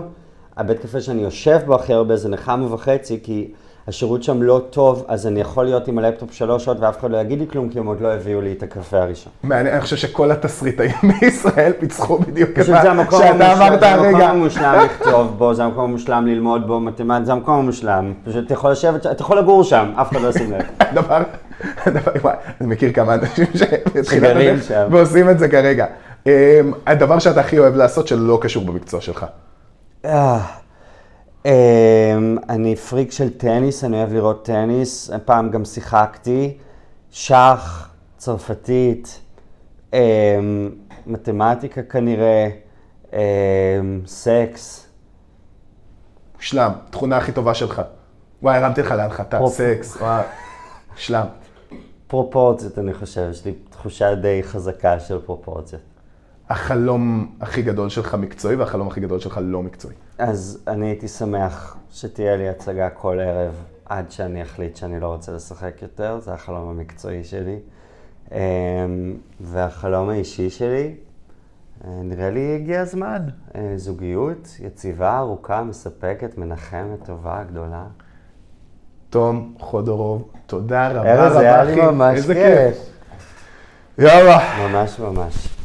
הבית קפה שאני יושב בו הכי הרבה זה נחמה וחצי, כי השירות שם לא טוב, אז אני יכול להיות עם הלפטופ שלוש שעות ואף אחד לא יגיד לי כלום, כי הם עוד לא הביאו לי את הקפה הראשון.
מעניין, אני חושב שכל התסריטאים בישראל פיצחו בדיוק
את מה שאתה אמרת הרגע. זה המקום המושלם לכתוב בו, זה המקום המושלם ללמוד בו מתמטיקה, זה המקום המושלם. פשוט אתה יכול לשבת, אתה יכול לגור שם, אף אחד לא ישים לב.
דבר, דבר, אני מכיר כמה אנשים שגרים שם ועושים את זה כרגע. אמ, הדבר שאתה הכי אוהב לעשות שלא קשור במקצוע שלך.
אמ, אני פריק של טניס, אני אוהב לראות טניס, פעם גם שיחקתי, שח, צרפתית, אמ, מתמטיקה כנראה, אה, סקס.
שלם, תכונה הכי טובה שלך. וואי, הרמתי לך להנחתה, סקס, וואי, שלם.
פרופורציות, אני חושב, יש לי תחושה די חזקה של פרופורציות.
החלום הכי גדול שלך מקצועי והחלום הכי גדול שלך לא מקצועי.
אז אני הייתי שמח שתהיה לי הצגה כל ערב עד שאני אחליט שאני לא רוצה לשחק יותר, זה החלום המקצועי שלי. אמ, והחלום האישי שלי, אה, נראה לי הגיע הזמן. אה, זוגיות יציבה, ארוכה, מספקת, מנחמת, טובה, גדולה.
תום חודורוב, תודה רבה
ארז,
רבה,
היה לי
אחי.
ממש.
כיף. יאללה.
ממש ממש.